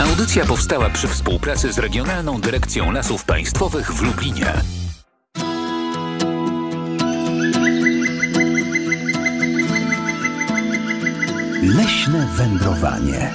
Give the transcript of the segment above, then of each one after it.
Audycja powstała przy współpracy z Regionalną Dyrekcją Lasów Państwowych w Lublinie. Leśne wędrowanie.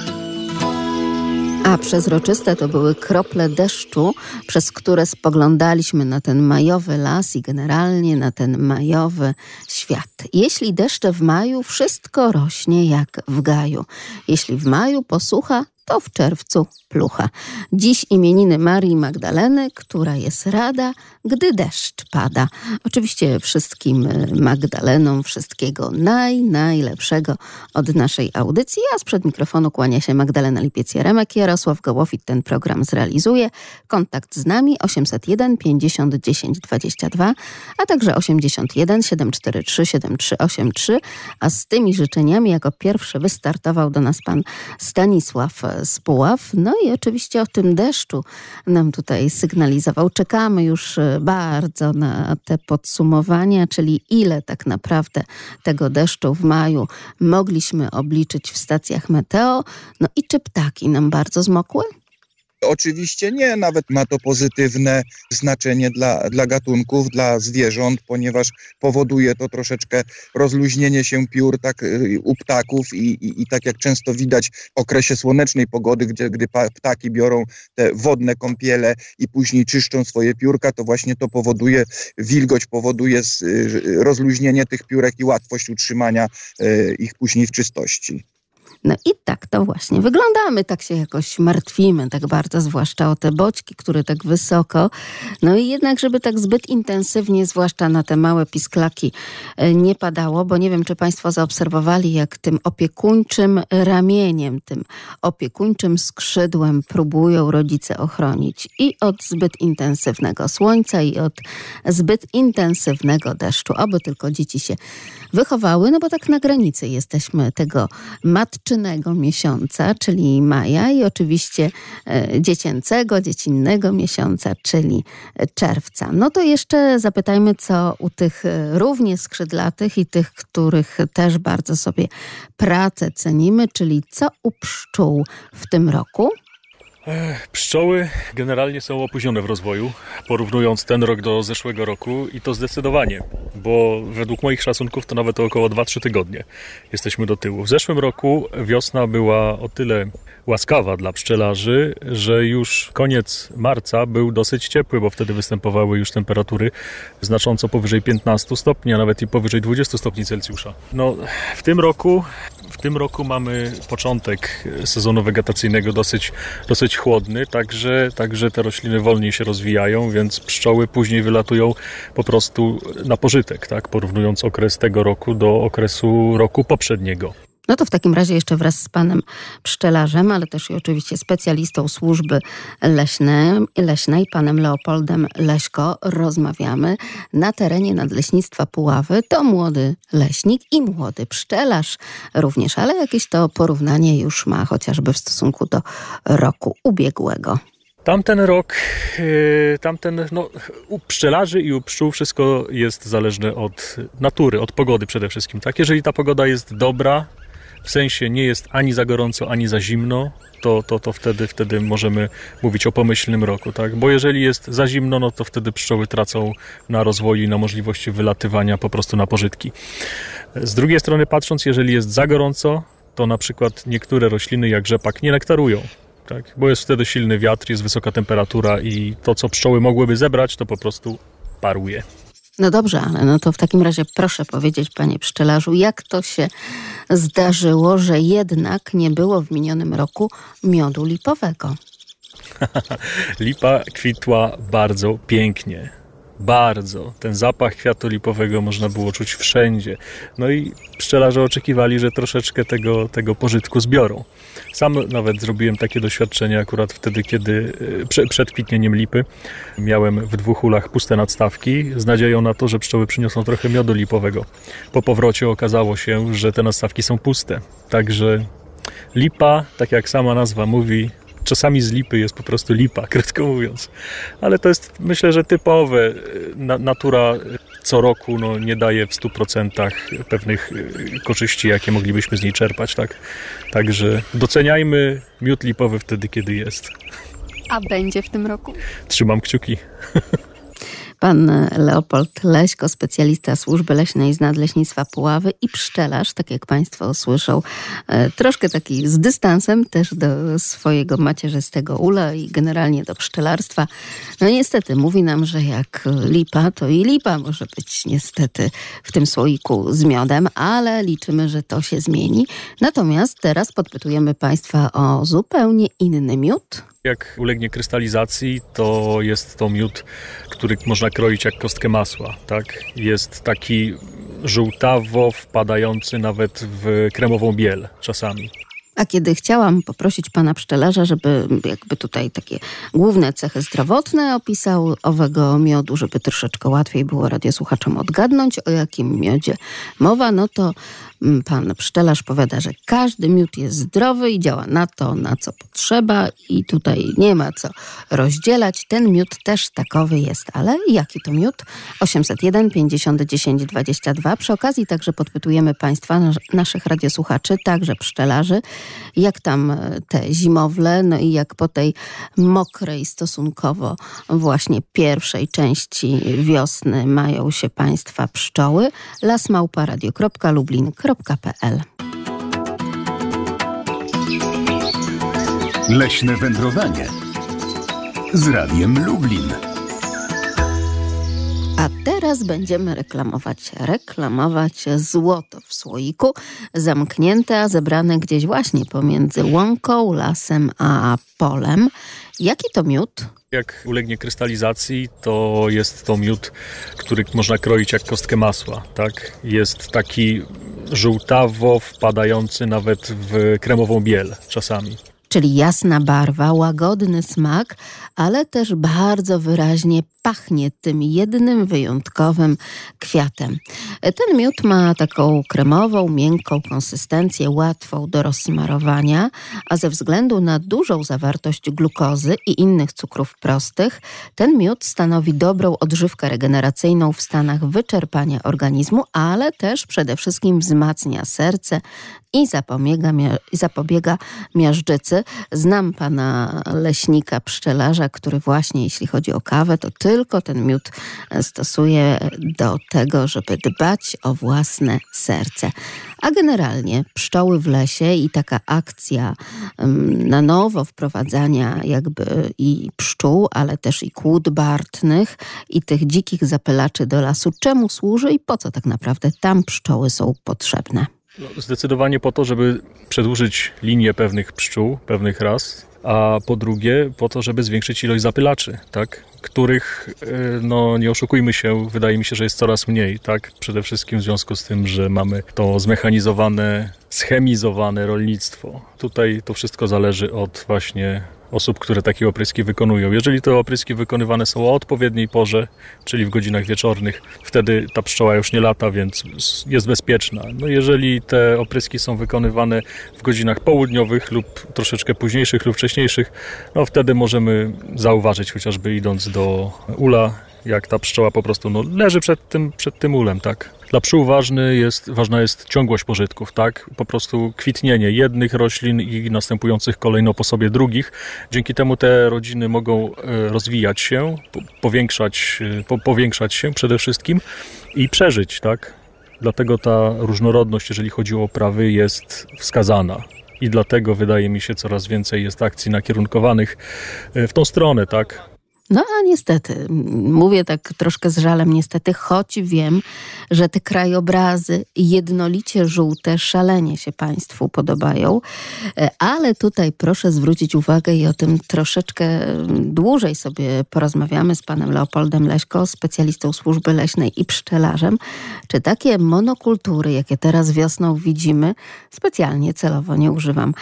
A przezroczyste to były krople deszczu, przez które spoglądaliśmy na ten majowy las i generalnie na ten majowy świat. Jeśli deszcze w maju, wszystko rośnie jak w gaju. Jeśli w maju posłucha, to w czerwcu plucha. Dziś imieniny Marii Magdaleny, która jest rada, gdy deszcz pada. Oczywiście wszystkim e, Magdalenom wszystkiego naj, najlepszego od naszej audycji, a sprzed mikrofonu kłania się Magdalena Lipiec-Jaremek. Jarosław Gołowit ten program zrealizuje. Kontakt z nami 801 50 10 22, a także 81 743 7383, a z tymi życzeniami jako pierwszy wystartował do nas pan Stanisław z Puław. No i oczywiście o tym deszczu nam tutaj sygnalizował. Czekamy już e, bardzo na te podsumowania, czyli ile tak naprawdę tego deszczu w maju mogliśmy obliczyć w stacjach meteo. No i czy ptaki nam bardzo zmokły? Oczywiście nie, nawet ma to pozytywne znaczenie dla, dla gatunków, dla zwierząt, ponieważ powoduje to troszeczkę rozluźnienie się piór tak, y, u ptaków i, i, i tak jak często widać w okresie słonecznej pogody, gdzie, gdy ptaki biorą te wodne kąpiele i później czyszczą swoje piórka, to właśnie to powoduje, wilgoć powoduje y, rozluźnienie tych piórek i łatwość utrzymania y, ich później w czystości. No i tak to właśnie wyglądamy, tak się jakoś martwimy, tak bardzo, zwłaszcza o te boćki, które tak wysoko. No i jednak, żeby tak zbyt intensywnie, zwłaszcza na te małe pisklaki, e, nie padało, bo nie wiem, czy Państwo zaobserwowali, jak tym opiekuńczym ramieniem, tym opiekuńczym skrzydłem próbują rodzice ochronić i od zbyt intensywnego słońca, i od zbyt intensywnego deszczu, aby tylko dzieci się wychowały, no bo tak na granicy jesteśmy tego matczynego miesiąca, czyli maja i oczywiście e, dziecięcego, dziecinnego miesiąca, czyli czerwca. No to jeszcze zapytajmy, co u tych e, równie skrzydlatych i tych, których też bardzo sobie pracę cenimy, czyli co u pszczół w tym roku? Pszczoły generalnie są opóźnione w rozwoju, porównując ten rok do zeszłego roku i to zdecydowanie, bo według moich szacunków to nawet około 2-3 tygodnie jesteśmy do tyłu. W zeszłym roku wiosna była o tyle łaskawa dla pszczelarzy, że już koniec marca był dosyć ciepły, bo wtedy występowały już temperatury znacząco powyżej 15 stopni, a nawet i powyżej 20 stopni Celsjusza. No, w tym roku w tym roku mamy początek sezonu wegetacyjnego dosyć, dosyć chłodny, także, także te rośliny wolniej się rozwijają, więc pszczoły później wylatują po prostu na pożytek, tak? porównując okres tego roku do okresu roku poprzedniego. No to w takim razie jeszcze wraz z panem pszczelarzem, ale też i oczywiście specjalistą służby leśnej, leśnej panem Leopoldem Leśko, rozmawiamy na terenie Nadleśnictwa Puławy. To młody leśnik i młody pszczelarz również, ale jakieś to porównanie już ma chociażby w stosunku do roku ubiegłego. Tamten rok, yy, tamten, no, u pszczelarzy i u pszczół wszystko jest zależne od natury, od pogody przede wszystkim. Tak? Jeżeli ta pogoda jest dobra, w sensie nie jest ani za gorąco, ani za zimno, to, to, to wtedy, wtedy możemy mówić o pomyślnym roku, tak? Bo jeżeli jest za zimno, no to wtedy pszczoły tracą na rozwoju i na możliwości wylatywania po prostu na pożytki. Z drugiej strony patrząc, jeżeli jest za gorąco, to na przykład niektóre rośliny jak rzepak nie nektarują, tak? Bo jest wtedy silny wiatr, jest wysoka temperatura i to, co pszczoły mogłyby zebrać, to po prostu paruje. No dobrze, ale no to w takim razie proszę powiedzieć, panie pszczelarzu, jak to się zdarzyło, że jednak nie było w minionym roku miodu lipowego? Lipa kwitła bardzo pięknie. Bardzo. Ten zapach kwiatu lipowego można było czuć wszędzie. No i pszczelarze oczekiwali, że troszeczkę tego, tego pożytku zbiorą. Sam nawet zrobiłem takie doświadczenie akurat wtedy, kiedy e, przed kwitnieniem lipy miałem w dwóch ulach puste nadstawki z nadzieją na to, że pszczoły przyniosą trochę miodu lipowego. Po powrocie okazało się, że te nadstawki są puste. Także lipa, tak jak sama nazwa mówi, czasami z lipy jest po prostu lipa, krótko mówiąc. Ale to jest myślę, że typowe. Natura co roku no, nie daje w 100% pewnych y, korzyści, jakie moglibyśmy z niej czerpać. Tak? Także doceniajmy miód lipowy wtedy, kiedy jest. A będzie w tym roku? Trzymam kciuki. Pan Leopold Leśko, specjalista służby leśnej z Nadleśnictwa Puławy i pszczelarz, tak jak Państwo słyszą, e, troszkę taki z dystansem też do swojego macierzystego ula i generalnie do pszczelarstwa. No niestety, mówi nam, że jak lipa, to i lipa może być niestety w tym słoiku z miodem, ale liczymy, że to się zmieni. Natomiast teraz podpytujemy Państwa o zupełnie inny miód, jak ulegnie krystalizacji, to jest to miód, który można kroić jak kostkę masła. Tak? Jest taki żółtawo wpadający nawet w kremową biel czasami. A kiedy chciałam poprosić pana pszczelarza, żeby jakby tutaj takie główne cechy zdrowotne opisał owego miodu, żeby troszeczkę łatwiej było radiosłuchaczom odgadnąć, o jakim miodzie mowa, no to pan pszczelarz powiada, że każdy miód jest zdrowy i działa na to, na co potrzeba i tutaj nie ma co rozdzielać. Ten miód też takowy jest, ale jaki to miód? 801 50 10 22. Przy okazji także podpytujemy Państwa, naszych radiosłuchaczy, także pszczelarzy, jak tam e, te zimowle, no i jak po tej mokrej stosunkowo właśnie pierwszej części wiosny mają się Państwa pszczoły. Leśne wędrowanie z Radiem Lublin. A teraz będziemy reklamować, reklamować złoto w słoiku, zamknięte, a zebrane gdzieś właśnie pomiędzy łąką, lasem a polem. Jaki to miód? Jak ulegnie krystalizacji, to jest to miód, który można kroić jak kostkę masła. Tak? Jest taki żółtawo wpadający nawet w kremową biel czasami czyli jasna barwa, łagodny smak, ale też bardzo wyraźnie pachnie tym jednym wyjątkowym kwiatem. Ten miód ma taką kremową, miękką konsystencję, łatwą do rozsmarowania, a ze względu na dużą zawartość glukozy i innych cukrów prostych, ten miód stanowi dobrą odżywkę regeneracyjną w stanach wyczerpania organizmu, ale też przede wszystkim wzmacnia serce i zapobiega, zapobiega miażdżycy. Znam pana leśnika, pszczelarza, który właśnie jeśli chodzi o kawę, to tylko ten miód stosuje do tego, żeby dbać o własne serce. A generalnie pszczoły w lesie i taka akcja na nowo wprowadzania jakby i pszczół, ale też i kłód bartnych i tych dzikich zapylaczy do lasu, czemu służy i po co tak naprawdę tam pszczoły są potrzebne? No, zdecydowanie po to, żeby przedłużyć linię pewnych pszczół, pewnych ras, a po drugie po to, żeby zwiększyć ilość zapylaczy, tak? Których, e, no nie oszukujmy się, wydaje mi się, że jest coraz mniej, tak? Przede wszystkim w związku z tym, że mamy to zmechanizowane, schemizowane rolnictwo. Tutaj to wszystko zależy od właśnie osób, które takie opryski wykonują. Jeżeli te opryski wykonywane są o odpowiedniej porze, czyli w godzinach wieczornych, wtedy ta pszczoła już nie lata, więc jest bezpieczna. No jeżeli te opryski są wykonywane w godzinach południowych lub troszeczkę późniejszych lub wcześniejszych, no wtedy możemy zauważyć chociażby idąc do ula, jak ta pszczoła po prostu no, leży przed tym, przed tym ulem, tak. Dla pszczół ważny jest, ważna jest ciągłość pożytków, tak? Po prostu kwitnienie jednych roślin i następujących kolejno po sobie drugich. Dzięki temu te rodziny mogą e, rozwijać się, powiększać, e, po, powiększać się przede wszystkim i przeżyć, tak? Dlatego ta różnorodność, jeżeli chodzi o oprawy, jest wskazana i dlatego wydaje mi się coraz więcej jest akcji nakierunkowanych e, w tą stronę, tak? No a niestety, mówię tak troszkę z żalem niestety, choć wiem, że te krajobrazy jednolicie żółte szalenie się Państwu podobają, e, ale tutaj proszę zwrócić uwagę i o tym troszeczkę dłużej sobie porozmawiamy z panem Leopoldem Leśko, specjalistą służby leśnej i pszczelarzem, czy takie monokultury, jakie teraz wiosną widzimy, specjalnie celowo nie używam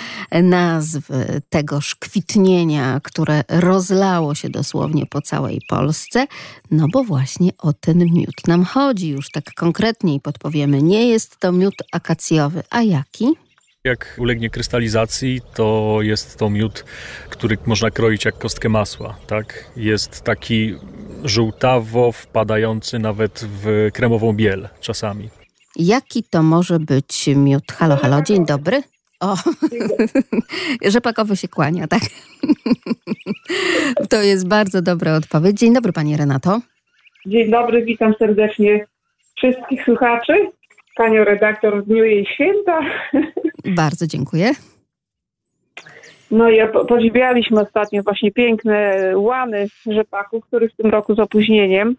nazwy tegoż kwitnienia, które rozlało się dosłownie dosłownie po całej Polsce, no bo właśnie o ten miód nam chodzi. Już tak konkretniej podpowiemy. Nie jest to miód akacjowy. A jaki? Jak ulegnie krystalizacji, to jest to miód, który można kroić jak kostkę masła. Tak? Jest taki żółtawo wpadający nawet w kremową biel czasami. Jaki to może być miód? Halo, halo, dzień dobry. O, rzepakowy się kłania, tak? To jest bardzo dobra odpowiedź. Dzień dobry, pani Renato. Dzień dobry, witam serdecznie wszystkich słuchaczy. Panią redaktor w dniu jej święta. Bardzo dziękuję. No i po- podziwialiśmy ostatnio właśnie piękne łany rzepaku, który w tym roku z opóźnieniem.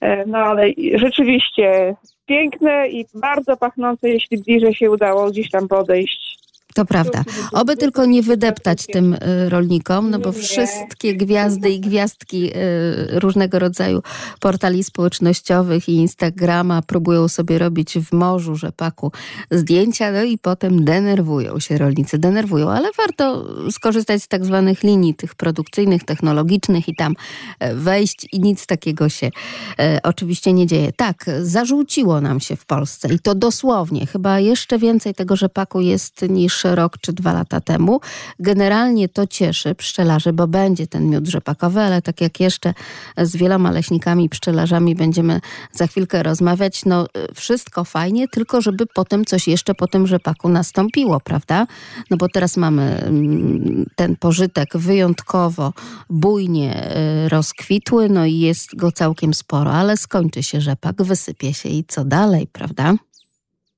E, No ale rzeczywiście piękne i bardzo pachnące, jeśli bliżej się udało gdzieś tam podejść. To prawda. Oby tylko nie wydeptać tym y, rolnikom, no bo wszystkie gwiazdy i gwiazdki y, różnego rodzaju portali społecznościowych i Instagrama próbują sobie robić w morzu rzepaku zdjęcia, no i potem denerwują się rolnicy, denerwują, ale warto skorzystać z tak zwanych linii tych produkcyjnych, technologicznych i tam e, wejść i nic takiego się e, oczywiście nie dzieje. Tak, zarzuciło nam się w Polsce i to dosłownie, chyba jeszcze więcej tego rzepaku jest niż rok czy dwa lata temu. Generalnie to cieszy pszczelarzy, bo będzie ten miód rzepakowy, ale tak jak jeszcze z wieloma leśnikami, pszczelarzami będziemy za chwilkę rozmawiać, no y, wszystko fajnie, tylko żeby potem coś jeszcze po tym rzepaku nastąpiło, prawda? No bo teraz mamy mm, ten pożytek wyjątkowo bujnie y, rozkwitły, no i jest go całkiem sporo, ale skończy się rzepak, wysypie się i co dalej, prawda?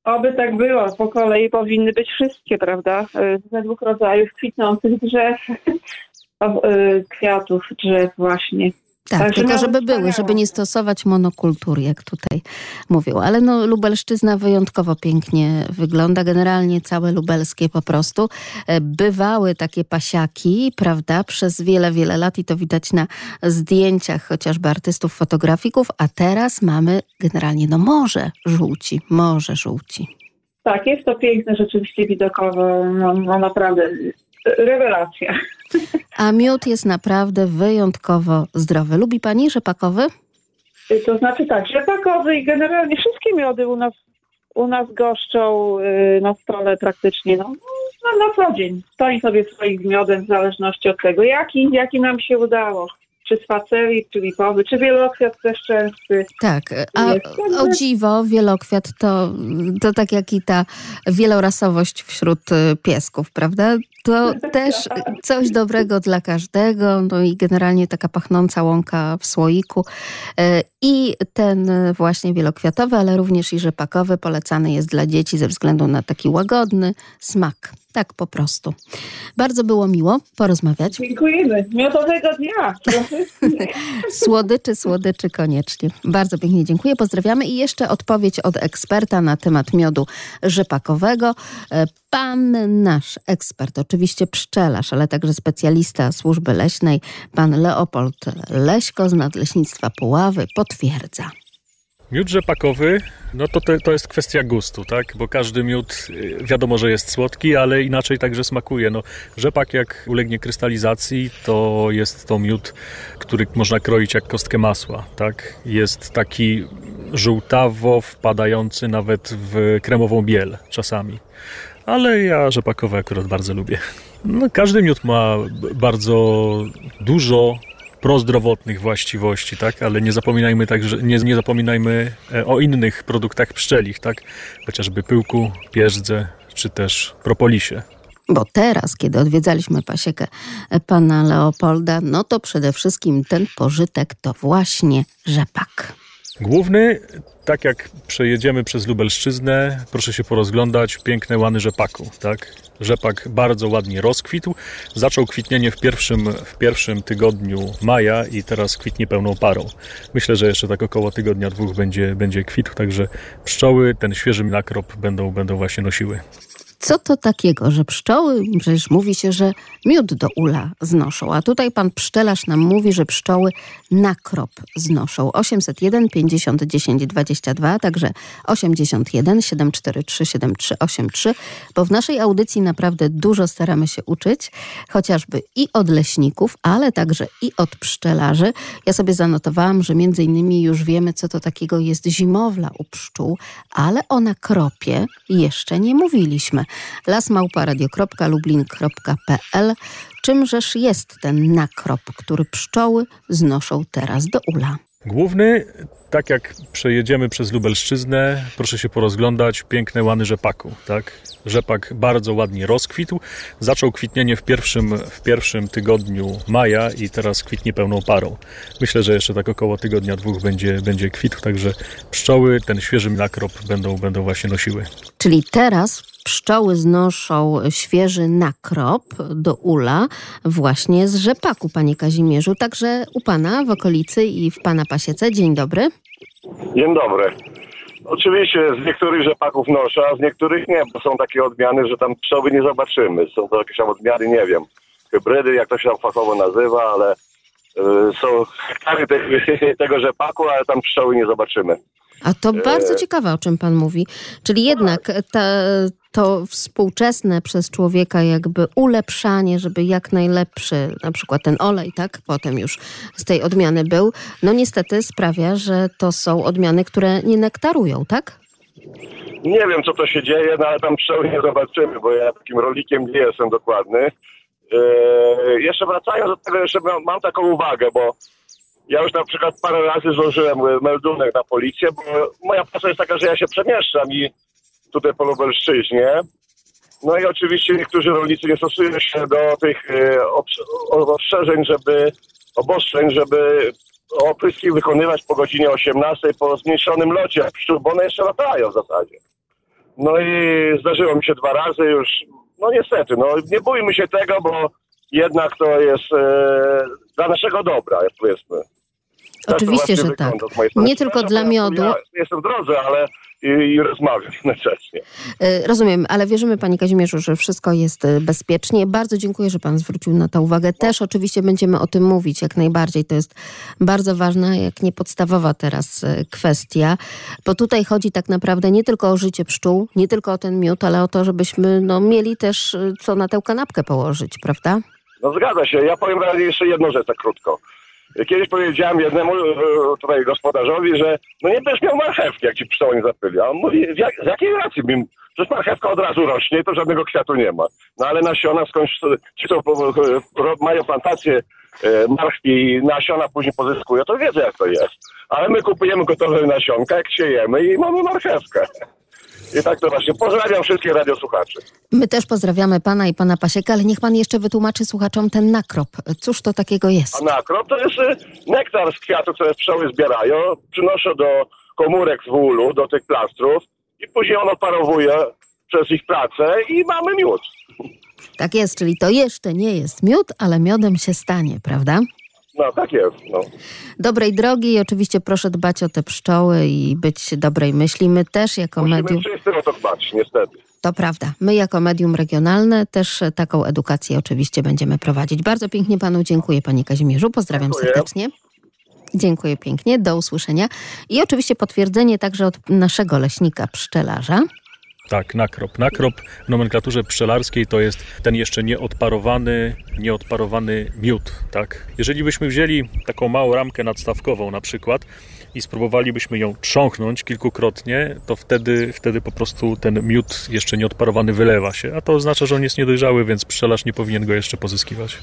Oby tak było. Po kolei powinny być wszystkie, prawda? Ze dwóch rodzajów kwitnących drzew, e, kwiatów drzew właśnie. Tak, Także tylko nawet żeby były, żeby nie stosować monokultur, jak tutaj mówią. Ale no, Lubelszczyzna wyjątkowo pięknie wygląda. Generalnie całe lubelskie po prostu. E, Bywały takie pasiaki, prawda, przez wiele, wiele lat i to widać na zdjęciach chociażby artystów, fotografików, a teraz mamy generalnie, no morze żółci, morze żółci. Tak, jest to piękne rzeczywiście widokowo. No, no naprawdę rewelacja. A miód jest naprawdę wyjątkowo zdrowy. Lubi pani rzepakowy? E, To znaczy tak, rzepakowy i generalnie wszystkie miody u nas, u nas goszczą e, na stole praktycznie no, no, na co dzień. Stoi sobie swoim miodem w zależności od tego, jaki, jaki nam się udało. Czy z faceli, czy lipowy, czy wielokwiat też częsty. Tak, a o dziwo, wielokwiat to, to tak jak i ta wielorasowość wśród y, piesków, prawda? To też coś dobrego dla każdego, no i generalnie taka pachnąca łąka w słoiku. E, I ten właśnie wielokwiatowy, ale również i rzepakowy polecany jest dla dzieci ze względu na taki łagodny smak. Tak po prostu. Bardzo było miło porozmawiać. Dziękujemy. Miodowego dnia. Słodyczy, słodyczy koniecznie. Bardzo pięknie dziękuję, pozdrawiamy. I jeszcze odpowiedź od eksperta na temat miodu rzepakowego. E, Pan nasz ekspert, oczywiście pszczelarz, ale także specjalista służby leśnej, pan Leopold Leśko z Nadleśnictwa Puławy potwierdza. Miód rzepakowy, no to, to, to jest kwestia gustu, tak? Bo każdy miód y, wiadomo, że jest słodki, ale inaczej także smakuje. No, rzepak jak ulegnie krystalizacji, to jest to miód, który można kroić jak kostkę masła, tak? Jest taki żółtawo wpadający nawet w kremową biel czasami. Ale ja rzepakowe akurat bardzo lubię. No, każdy miód ma bardzo dużo prozdrowotnych właściwości, tak? Ale nie zapominajmy także, nie, nie zapominajmy e, o innych produktach pszczelich, tak? Chociażby pyłku, pierzdze, czy też propolisie. Bo teraz, kiedy odwiedzaliśmy pasiekę pana Leopolda, no to przede wszystkim ten pożytek to właśnie rzepak. Główny, tak jak przejedziemy przez Lubelszczyznę, proszę się porozglądać, piękne łany rzepaku, tak? Rzepak bardzo ładnie rozkwitł. Zaczął kwitnienie w pierwszym, w pierwszym tygodniu maja i teraz kwitnie pełną parą. Myślę, że jeszcze tak około tygodnia, dwóch będzie, będzie kwitł, także pszczoły ten świeży nakrop będą, będą właśnie nosiły. Co to takiego, że pszczoły, przecież mówi się, że miód do ula znoszą, a tutaj pan pszczelarz nam mówi, że pszczoły nakrop znoszą. 801 50 10 22, także 81 743 7383, bo w naszej audycji naprawdę dużo staramy się uczyć, chociażby i od leśników, ale także i od pszczelarzy. Ja sobie zanotowałam, że między innymi już wiemy, co to takiego jest zimowla u pszczół, ale o nakropie jeszcze nie mówiliśmy. lasmałparadio.lublin.pl Czymżeż jest ten nakrop, który pszczoły znoszą teraz do ula? Główny, tak jak przejedziemy przez Lubelszczyznę, proszę się porozglądać, piękne łany rzepaku, tak? Rzepak bardzo ładnie rozkwitł. Zaczął kwitnienie w pierwszym, w pierwszym tygodniu maja i teraz kwitnie pełną parą. Myślę, że jeszcze tak około tygodnia, dwóch będzie, będzie kwitł, także pszczoły ten świeży nakrop będą, będą właśnie nosiły. Czyli teraz pszczoły znoszą świeży nakrop do ula właśnie z rzepaku, panie Kazimierzu. Także u pana w okolicy i w pana pasiece. Dzień dobry. Dzień dobry. Oczywiście z niektórych rzepaków noszę, a z niektórych nie, bo są takie odmiany, że tam pszczoły nie zobaczymy. Są to jakieś tam odmiany, nie wiem, hybrydy, jak to się tam fachowo nazywa, ale y, są hektary te, tego rzepaku, ale tam pszczoły nie zobaczymy. A to bardzo ciekawe, o czym pan mówi. Czyli jednak ta, to współczesne przez człowieka jakby ulepszanie, żeby jak najlepszy, na przykład ten olej, tak, potem już z tej odmiany był, no niestety sprawia, że to są odmiany, które nie nektarują, tak? Nie wiem, co to się dzieje, no ale tam pszczoły nie zobaczymy, bo ja takim rolikiem nie jestem dokładny. Yy, jeszcze wracając do tego, jeszcze mam, mam taką uwagę, bo ja już na przykład parę razy złożyłem meldunek na policję, bo moja praca jest taka, że ja się przemieszczam i tutaj po Lubelszczyźnie. No i oczywiście niektórzy rolnicy nie stosują się do tych e, ostrzeżeń, żeby, obostrzeń, żeby opryski wykonywać po godzinie 18 po zmniejszonym locie pszczół, bo one jeszcze latają w zasadzie. No i zdarzyło mi się dwa razy już, no niestety, no nie bójmy się tego, bo jednak to jest e, dla naszego dobra, jak powiedzmy. Tak Oczywiście, że tak. Nie tylko dla miodu. Ja jestem w drodze, ale i, i rozmawiam jednocześnie. Y, Rozumiem, ale wierzymy, panie Kazimierzu, że wszystko jest y, bezpiecznie. Bardzo dziękuję, że pan zwrócił na to uwagę. Też oczywiście będziemy o tym mówić jak najbardziej. To jest bardzo ważna, jak nie podstawowa teraz y, kwestia, bo tutaj chodzi tak naprawdę nie tylko o życie pszczół, nie tylko o ten miód, ale o to, żebyśmy no, mieli też co na tę kanapkę położyć, prawda? No zgadza się. Ja powiem jeszcze jedną rzecz tak krótko. Kiedyś powiedziałem jednemu e, tutaj gospodarzowi, że no nie będziesz miał marchewki, jak ci pszczoły nie zapyli. A on mówi, z, jak, z jakiej racji? Mówię, Przecież marchewka od razu rośnie, to żadnego kwiatu nie ma. No ale nasiona skądś, ci co e, mają plantację e, marchwi i nasiona później pozyskują, to wiedzą jak to jest. Ale my kupujemy gotowe nasionka, jak siejemy i mamy marchewkę. I tak to właśnie. Pozdrawiam wszystkich radiosłuchaczy. My też pozdrawiamy pana i pana Pasieka, ale niech pan jeszcze wytłumaczy słuchaczom ten nakrop. Cóż to takiego jest? A nakrop to jest y, nektar z kwiatów, które pszczoły zbierają, przynoszą do komórek z wólu, do tych plastrów i później on odparowuje przez ich pracę i mamy miód. Tak jest, czyli to jeszcze nie jest miód, ale miodem się stanie, prawda? No tak jest. No. Dobrej drogi i oczywiście proszę dbać o te pszczoły i być dobrej myśli. My też jako Musimy medium, wszyscy o to dbać, niestety. to prawda, my jako medium regionalne też e, taką edukację oczywiście będziemy prowadzić. Bardzo pięknie panu dziękuję panie Kazimierzu, pozdrawiam Dziękuję. serdecznie. Dziękuję pięknie, do usłyszenia. I oczywiście potwierdzenie także od naszego leśnika pszczelarza. Tak, nakrop. Nakrop w nomenklaturze pszczelarskiej to jest ten jeszcze nieodparowany, nieodparowany miód, tak? Jeżeli byśmy wzięli taką małą ramkę nadstawkową na przykład i spróbowalibyśmy ją trząchnąć kilkukrotnie, to wtedy, wtedy po prostu ten miód jeszcze nieodparowany wylewa się, a to oznacza, że on jest niedojrzały, więc pszczelarz nie powinien go jeszcze pozyskiwać.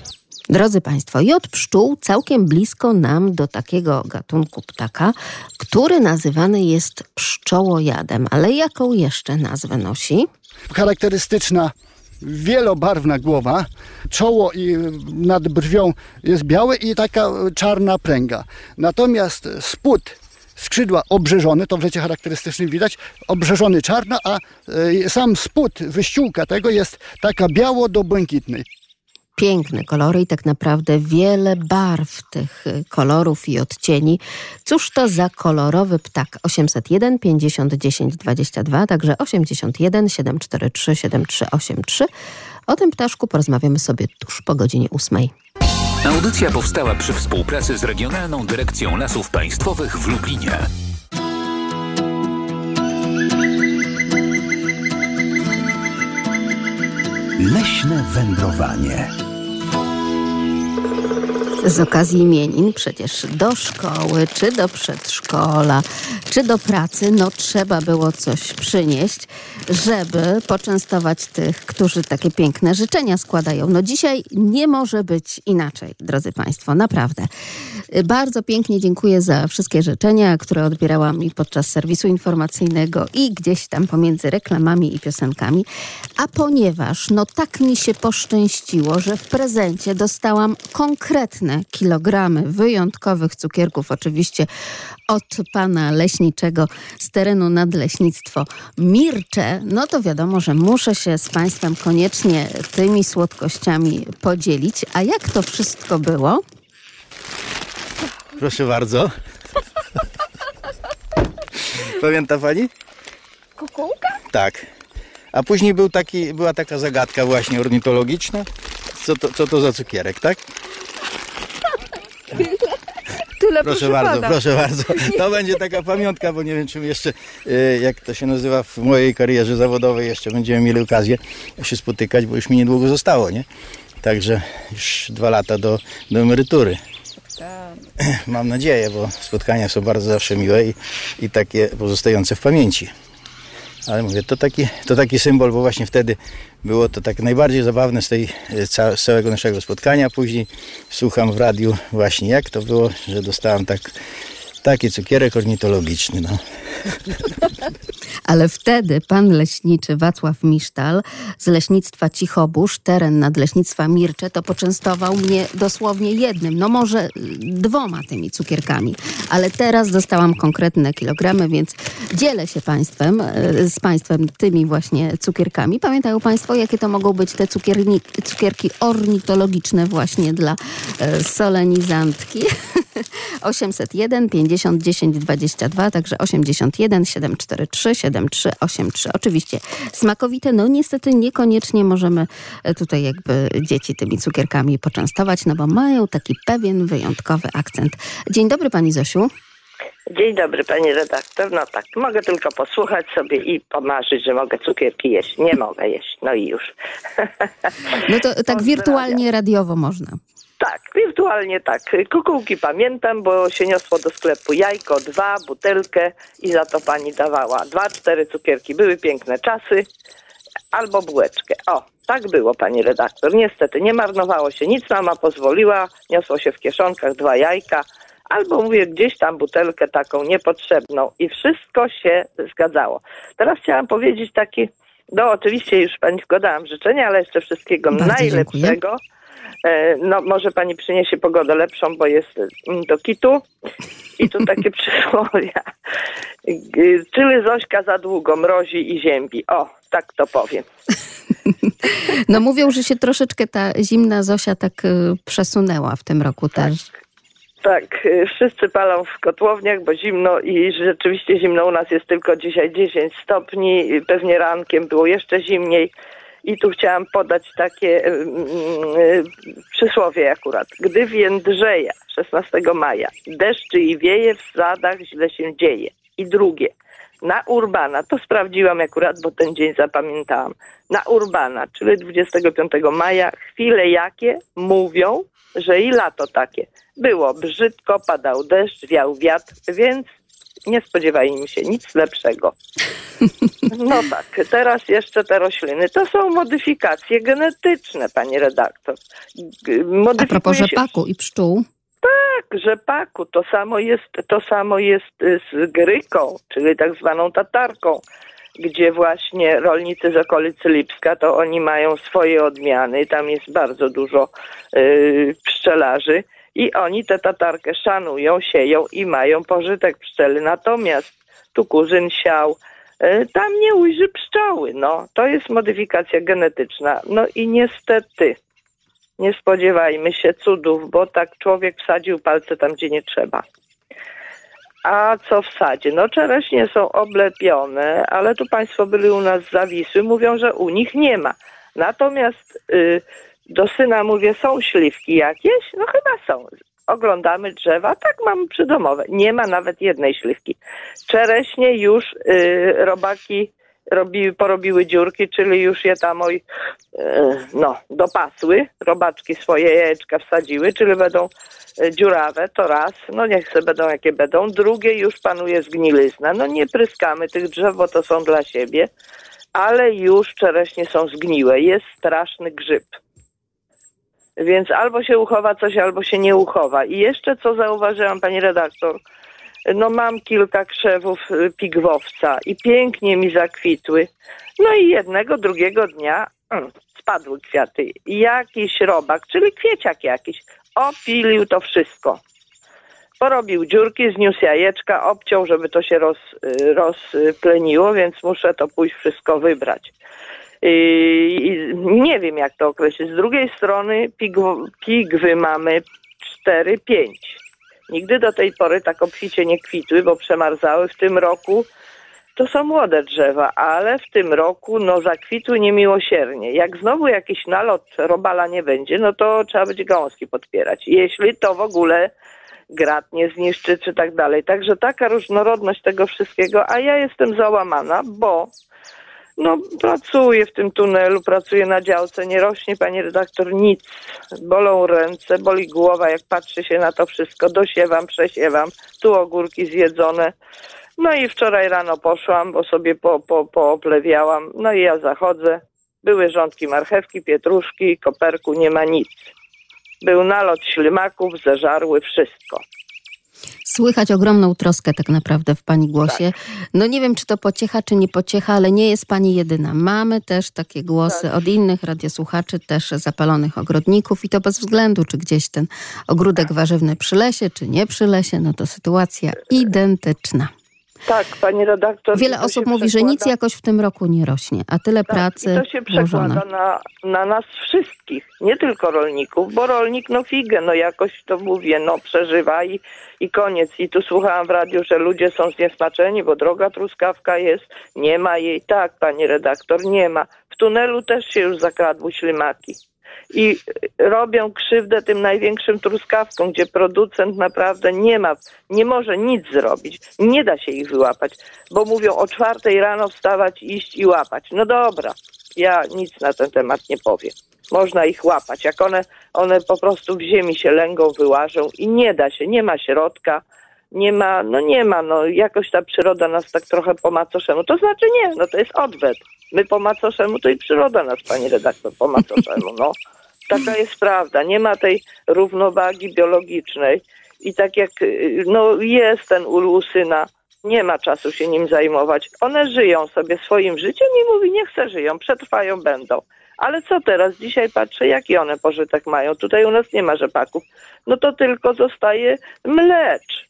Drodzy Państwo, i od pszczół całkiem blisko nam do takiego gatunku ptaka, który nazywany jest pszczołojadem. Ale jaką jeszcze nazwę nosi? charakterystyczna wielobarwna głowa, czoło i nad brwią jest białe i taka czarna pręga. Natomiast spód skrzydła obrzeżone, to w lecie charakterystycznym widać, obrzeżony czarno, a e, sam spód, wyściółka tego jest taka biało do błękitnej. Piękne kolory i tak naprawdę wiele barw tych y, kolorów i odcieni. Cóż to za kolorowy ptak? 801 50 10 22, także 81 743 7383. O tym ptaszku porozmawiamy sobie tuż po godzinie 8. Audycja powstała przy współpracy z Regionalną Dyrekcją Lasów Państwowych w Lublinie. Leśne wędrowanie. Z okazji imienin przecież do szkoły czy do przedszkola, czy do pracy, no trzeba było coś przynieść, żeby poczęstować tych, którzy takie piękne życzenia składają. No dzisiaj nie może być inaczej, drodzy Państwo, naprawdę. Bardzo pięknie dziękuję za wszystkie życzenia, które odbierałam mi podczas serwisu informacyjnego i gdzieś tam pomiędzy reklamami i piosenkami. A ponieważ no tak mi się poszczęściło, że w prezencie dostałam konkretne kilogramy wyjątkowych cukierków, oczywiście od pana leśniczego z terenu nadleśnictwo Mircze, no to wiadomo, że muszę się z państwem koniecznie tymi słodkościami podzielić. A jak to wszystko było? Proszę bardzo. Pamięta pani? Kukułka? Tak. A później był taki, była taka zagadka właśnie ornitologiczna. Co to, co to za cukierek, tak? Tyle Proszę proszę bardzo, pana. proszę bardzo. To będzie taka pamiątka, bo nie wiem, czym jeszcze, e, jak to się nazywa w mojej karierze zawodowej, jeszcze będziemy mieli okazję się spotykać, bo już mi niedługo zostało, nie? Także już dwa lata do, do emerytury. Mam nadzieję, bo spotkania są bardzo zawsze miłe i, i takie pozostające w pamięci. Ale mówię, to taki, to taki symbol, bo właśnie wtedy było to tak najbardziej zabawne z, tej, e, z całego naszego spotkania. Później słucham w radiu właśnie jak to było, że dostałem tak, taki cukierek ornitologiczny. No. Ale wtedy pan leśniczy Wacław Misztal z leśnictwa Cichobóż, teren nadleśnictwa Mircze, to poczęstował mnie dosłownie jednym, no może y, dwoma tymi cukierkami. Ale teraz dostałam konkretne kilogramy, więc dzielę się państwem, y, z państwem tymi właśnie cukierkami. Pamiętają państwo, jakie to mogą być te cukierni, cukierki ornitologiczne właśnie dla y, solenizantki? 801 50 10 22, także 81 743 7383. Oczywiście smakowite, no niestety niekoniecznie możemy e, tutaj jakby dzieci tymi cukierkami poczęstować, no bo mają taki pewien wyjątkowy akcent. Dzień dobry pani Zosiu. Dzień dobry, pani redaktor. No tak, mogę tylko posłuchać sobie i pomarzyć, że mogę cukierki jeść. Nie mogę jeść, no i już. No to tak wirtualnie radiowo można. Tak, wirtualnie tak. Kukułki pamiętam, bo się niosło do sklepu jajko, dwa, butelkę i za to pani dawała dwa, cztery cukierki. Były piękne czasy. Albo bułeczkę. O, tak było, pani redaktor. Niestety, nie marnowało się nic. Mama pozwoliła, niosło się w kieszonkach dwa jajka. Albo mówię, gdzieś tam butelkę taką niepotrzebną. I wszystko się zgadzało. Teraz chciałam powiedzieć taki, no oczywiście już pani składałam życzenia, ale jeszcze wszystkiego Bardzo najlepszego. E, No, może pani przyniesie pogodę lepszą, bo jest mm, do kitu. I tu takie przysłowia. G- Czyli Zośka za długo mrozi i ziębi. O, tak to powiem. No mówią, że się troszeczkę ta zimna Zosia tak y, przesunęła w tym roku też. Tak, y, wszyscy palą w kotłowniach, bo zimno i rzeczywiście zimno u nas jest tylko dzisiaj 10 stopni. Pewnie rankiem było jeszcze zimniej. I tu chciałam podać takie przysłowie akurat. Gdy w Jędrzeja 16 maja deszczy i wieje, w sadach źle się dzieje. I drugie. Na Urbana, to sprawdziłam akurat, bo ten dzień zapamiętałam. Na Urbana, czyli 25 maja, chwile jakie mówią, że i lato takie. Było brzydko, padał deszcz, wiał wiatr, więc nie spodziewajmy się nic lepszego. No tak, teraz jeszcze te rośliny. To są modyfikacje genetyczne, pani redaktor. G- A Modyfikuje propos się rzepaku i pszczół. tak, rzepaku. To samo jest, to samo jest z gryką, czyli tak zwaną tatarką, gdzie właśnie rolnicy z okolicy Lipska, to oni mają swoje odmiany. Tam jest bardzo dużo y, pszczelarzy i oni tę tatarkę szanują, sieją i mają pożytek pszczely. Natomiast tu kuzyn siał, y, tam nie ujrzy pszczoły. No, to jest modyfikacja genetyczna. No i niestety nie spodziewajmy się cudów, bo tak człowiek wsadził palce tam, gdzie nie trzeba. A co w sadzie? No czereśnie są oblepione, ale tu państwo byli u nas Zawisły, mówią, że u nich nie ma. Natomiast y, do syna mówię, są śliwki jakieś? No chyba są. Oglądamy drzewa, tak mamy przydomowe. Nie ma nawet jednej śliwki. Czereśnie już y, robaki robiły, porobiły dziurki, czyli już je tam oj, e, no, dopasły, robaczki swoje jajeczka wsadziły, czyli będą e, dziurawe, to raz, no niech se będą jakie będą. Drugie już panuje zgnilizna. No nie pryskamy tych drzew, bo to są dla siebie, ale już czereśnie są zgniłe. Jest straszny grzyb. Więc albo się uchowa coś, albo się nie uchowa. I jeszcze co zauważyłam, pani redaktor, no mam kilka krzewów y, pigwowca i pięknie mi zakwitły. No i jednego, drugiego dnia mm, spadły kwiaty. Jakiś robak, czyli kwieciak jakiś, opilił to wszystko. Porobił dziurki, zniósł jajeczka, obciął, żeby to się roz, y, rozpleniło, więc muszę to pójść wszystko wybrać. I nie wiem, jak to określić. Z drugiej strony pigw- pigwy mamy 4-5. Nigdy do tej pory tak obficie nie kwitły, bo przemarzały. W tym roku to są młode drzewa, ale w tym roku no zakwitły niemiłosiernie. Jak znowu jakiś nalot robala nie będzie, no to trzeba będzie gałązki podpierać. Jeśli to w ogóle grat nie zniszczy, czy tak dalej. Także taka różnorodność tego wszystkiego, a ja jestem załamana, bo no, pracuję w tym tunelu, pracuję na działce, nie rośnie, pani redaktor, nic. Bolą ręce, boli głowa, jak patrzy się na to wszystko. Dosiewam, przesiewam, tu ogórki zjedzone. No i wczoraj rano poszłam, bo sobie po, po, pooplewiałam. No i ja zachodzę. Były rządki marchewki, pietruszki, koperku, nie ma nic. Był nalot ślimaków, zeżarły wszystko. Słychać ogromną troskę tak naprawdę w pani głosie. No nie wiem, czy to pociecha, czy nie pociecha, ale nie jest pani jedyna. Mamy też takie głosy od innych radiosłuchaczy, też zapalonych ogrodników i to bez względu, czy gdzieś ten ogródek warzywny przy lesie, czy nie przy lesie, no to sytuacja identyczna. Tak, pani redaktor. Wiele osób mówi, że nic przekłada- jakoś w tym roku nie rośnie, a tyle Tak, pracy I to się włożone. przekłada na, na nas wszystkich, nie tylko rolników, bo rolnik, no figę, no jakoś to mówię, no przeżywa i, i koniec. I tu słuchałam w radiu, że ludzie są zniesmaczeni, bo droga truskawka jest, nie ma jej. Tak, pani redaktor, nie ma. W tunelu też się już zakradły ślimaki. I robią krzywdę tym największym truskawkom, gdzie producent naprawdę nie ma, nie może nic zrobić. Nie da się ich wyłapać, bo mówią o czwartej rano wstawać, iść i łapać. No dobra, ja nic na ten temat nie powiem. Można ich łapać. Jak one, one po prostu w ziemi się lęgą, wyłażą i nie da się, nie ma środka, nie ma, no nie ma, no jakoś ta przyroda nas tak trochę po macoszemu. To znaczy nie, no to jest odwet. My po macoszemu, to i przyroda nas, pani redaktor, po macoszemu, no. Taka jest prawda. Nie ma tej równowagi biologicznej i tak jak, y, no jest ten ul u syna, nie ma czasu się nim zajmować. One żyją sobie swoim życiem i mówi, niech se żyją, przetrwają, będą. Ale co teraz? Dzisiaj patrzę, jaki one pożytek mają. Tutaj u nas nie ma rzepaków. No to tylko zostaje mlecz.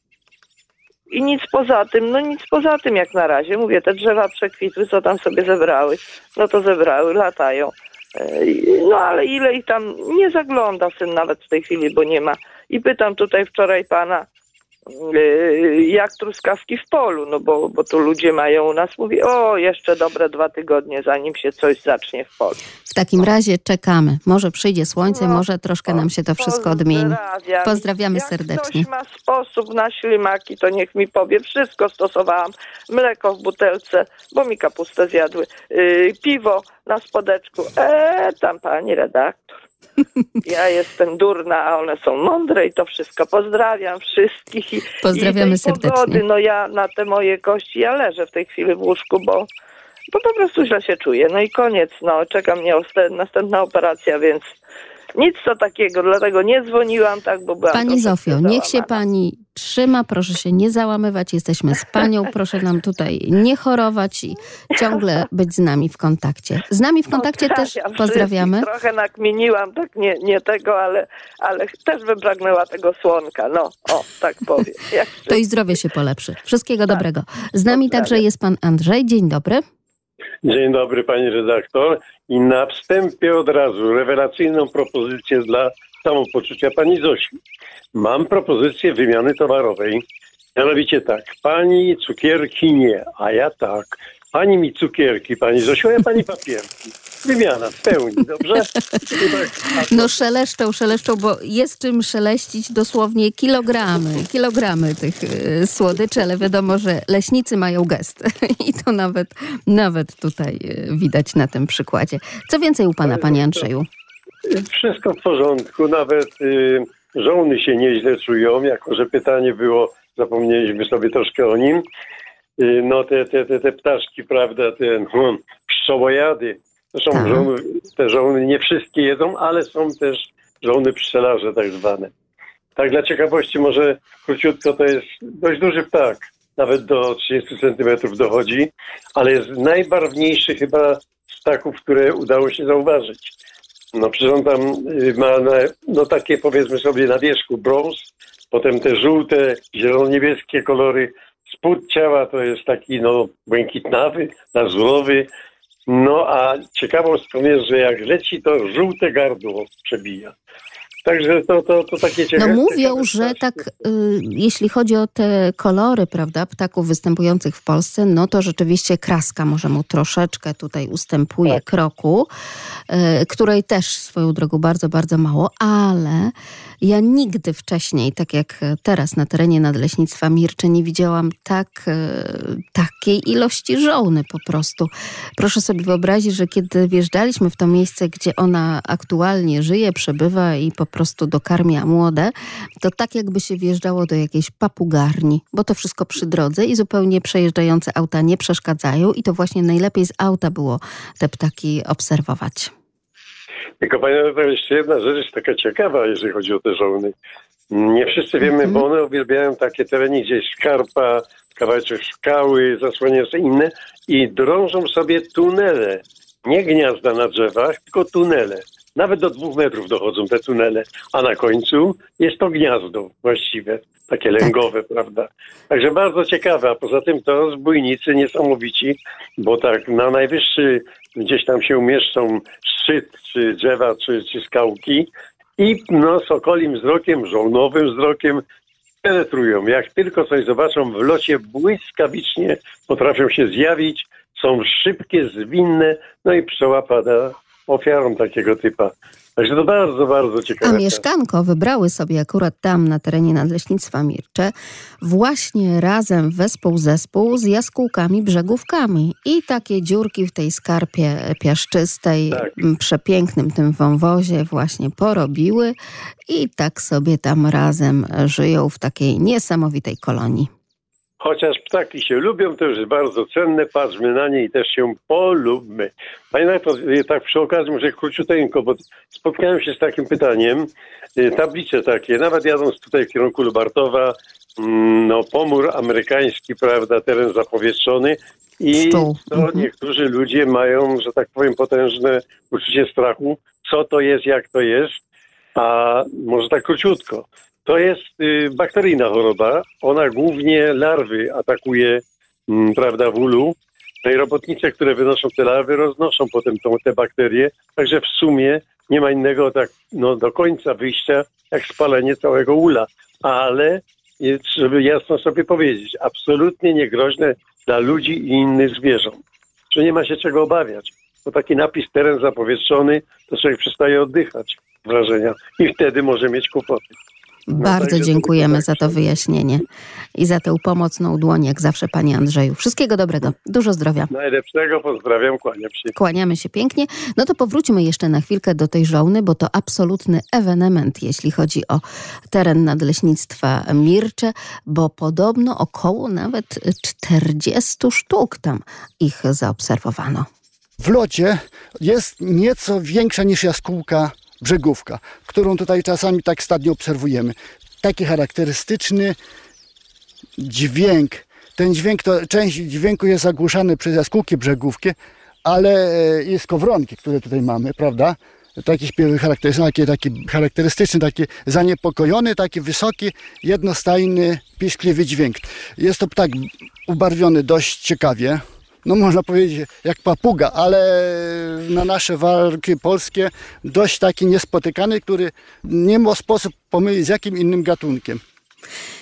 I nic poza tym, no nic poza tym jak na razie. Mówię, te drzewa przekwitły, co tam sobie zebrały, no to zebrały, latają. E, No ale ile ich tam nie zagląda syn nawet w tej chwili, bo nie ma. I pytam tutaj wczoraj pana, jak truskawki w polu, no bo, bo tu ludzie mają u nas, mówi, o jeszcze dobre dwa tygodnie, zanim się coś zacznie w polu. W takim razie czekamy. Może przyjdzie słońce, No, może troszkę nam się to wszystko odmieni. Pozdrawiam. Pozdrawiamy Jak serdecznie. ktoś ma sposób na ślimaki, to niech mi powie. Wszystko stosowałam. Mleko w butelce, bo mi kapustę zjadły. Yy, piwo na spodeczku. Eee, tam pani redaktor. Ja jestem durna, a one są mądre i to wszystko. Pozdrawiam wszystkich. I, Pozdrawiamy i serdecznie. Pogody, no ja na te moje kości, ja leżę w tej chwili w łóżku, bo, bo po prostu źle się czuję. No i koniec, no czeka mnie następna operacja, więc nic to takiego, dlatego nie dzwoniłam, tak, bo byłam Pani Zofio, niech się pani trzyma, proszę się nie załamywać, jesteśmy z panią, proszę nam tutaj nie chorować i ciągle być z nami w kontakcie. Z nami w kontakcie też Pozdrawiam pozdrawiamy. Trochę nakminiłam, tak nie, nie tego, ale, ale też wypragnęła tego słonka. No, o, tak powiem. To i zdrowie się polepszy. Wszystkiego Tak. dobrego. Z nami także jest pan Andrzej. Dzień dobry. Dzień dobry pani redaktor. I na wstępie od razu rewelacyjną propozycję dla samopoczucia pani Zosi. Mam propozycję wymiany towarowej. Mianowicie tak, pani cukierki nie, a ja tak. Pani mi cukierki, pani Zosiu, a ja pani papierki. Wymiana w pełni, dobrze? Tak, No szeleszczą, szeleszczą, bo jest czym szeleścić dosłownie kilogramy, kilogramy tych y, słodyczy, ale wiadomo, że leśnicy mają gest i to nawet, nawet tutaj y, widać na tym przykładzie. Co więcej u pana, panie Andrzeju? Wszystko w porządku, nawet y, żołny się nieźle czują, jako że pytanie było, zapomnieliśmy sobie troszkę o nim. Y, no te, te, te, te ptaszki, prawda, te hmm, pszczołojady. Zresztą Tak. żołny, te żołny nie wszystkie jedzą, ale są też żołny pszczelarze tak zwane. Tak dla ciekawości może króciutko, to jest dość duży ptak. Nawet do 30 centymetrów dochodzi, ale jest najbarwniejszy chyba z ptaków, które udało się zauważyć. No przecież on tam y, ma na, no takie powiedzmy sobie na wierzchu brąz, potem te żółte, zielono-niebieskie kolory. Spód ciała to jest taki no błękitnawy, lazurowy. No a ciekawostką jest, że jak leci to żółte gardło przebija. Także to, to, to takie No ciekawe. mówią, że tak, y, jeśli chodzi o te kolory, prawda, ptaków występujących w Polsce, no to rzeczywiście kraska może mu troszeczkę tutaj ustępuje Tak. kroku, y, której też swoją drogą bardzo, bardzo mało, ale ja nigdy wcześniej, tak jak teraz na terenie Nadleśnictwa Mircze, nie widziałam tak, y, takiej ilości żołny po prostu. Proszę sobie wyobrazić, że kiedy wjeżdżaliśmy w to miejsce, gdzie ona aktualnie żyje, przebywa i po prostu dokarmia młode, to tak jakby się wjeżdżało do jakiejś papugarni, bo to wszystko przy drodze i zupełnie przejeżdżające auta nie przeszkadzają i to właśnie najlepiej z auta było te ptaki obserwować. Tylko panie redaktor, jeszcze jedna rzecz jest taka ciekawa, jeżeli chodzi o te żołny. Nie wszyscy wiemy, Mhm. bo one uwielbiają takie tereny, gdzie jest skarpa, kawałeczek skały, zasłaniające inne i drążą sobie tunele. Nie gniazda na drzewach, tylko tunele. Nawet do dwóch metrów dochodzą te tunele, a na końcu jest to gniazdo właściwe, takie lęgowe, prawda? Także bardzo ciekawe, a poza tym to zbójnicy niesamowici, bo tak na najwyższy gdzieś tam się umieszczą szczyt, czy drzewa, czy, czy skałki i no sokolim wzrokiem, żołnowym wzrokiem penetrują. Jak tylko coś zobaczą w locie, błyskawicznie potrafią się zjawić, są szybkie, zwinne, no i pszczoła pada ofiarą takiego typa. Także to bardzo, bardzo A ciekawe. mieszkanko wybrały sobie akurat tam na terenie Nadleśnictwa Mircze właśnie razem wespół zespół z jaskółkami brzegówkami i takie dziurki w tej skarpie piaszczystej, Tak. przepięknym tym wąwozie właśnie porobiły i tak sobie tam razem żyją w takiej niesamowitej kolonii. Chociaż ptaki się lubią, to już jest bardzo cenne, patrzmy na nie i też się polubmy. Panie redaktor, y, tak przy okazji może króciuteńko, bo spotkałem się z takim pytaniem, y, tablice takie, nawet jadąc tutaj w kierunku Lubartowa, mm, no pomór amerykański, prawda, teren zapowietrzony i to Mhm. niektórzy ludzie mają, że tak powiem, potężne uczucie strachu, co to jest, jak to jest, a może tak króciutko. To jest y, bakteryjna choroba. Ona głównie larwy atakuje, mm, prawda, w ulu. No i robotnice, które wynoszą te larwy, roznoszą potem tą, te bakterie. Także w sumie nie ma innego tak no, do końca wyjścia, jak spalenie całego ula. Ale, y, żeby jasno sobie powiedzieć, absolutnie niegroźne dla ludzi i innych zwierząt. Że nie ma się czego obawiać. Bo taki napis teren zapowietrzony, to człowiek przestaje oddychać wrażenia i wtedy może mieć kłopoty. Bardzo także to dziękujemy za to wyjaśnienie i za tę pomocną dłoń, jak zawsze, panie Andrzeju. Wszystkiego dobrego, dużo zdrowia. Najlepszego, pozdrawiam, kłaniam się. Kłaniamy się pięknie. No to powróćmy jeszcze na chwilkę do tej żołny, bo to absolutny ewenement, jeśli chodzi o teren nadleśnictwa Mircze, bo podobno około nawet 40 sztuk tam ich zaobserwowano. W locie jest nieco większa niż jaskółka brzegówka, którą tutaj czasami tak stadnie obserwujemy. Taki charakterystyczny dźwięk. Ten dźwięk to część dźwięku jest zagłuszany przez jaskółki brzegówki, ale e, jest kowronki, które tutaj mamy, prawda? Taki charakterystyczny, taki, taki charakterystyczny, taki zaniepokojony, taki wysoki, jednostajny, piskliwy dźwięk. Jest to ptak ubarwiony dość ciekawie, no można powiedzieć jak papuga, ale na nasze warunki polskie dość taki niespotykany, który nie ma sposób pomylić z jakim innym gatunkiem.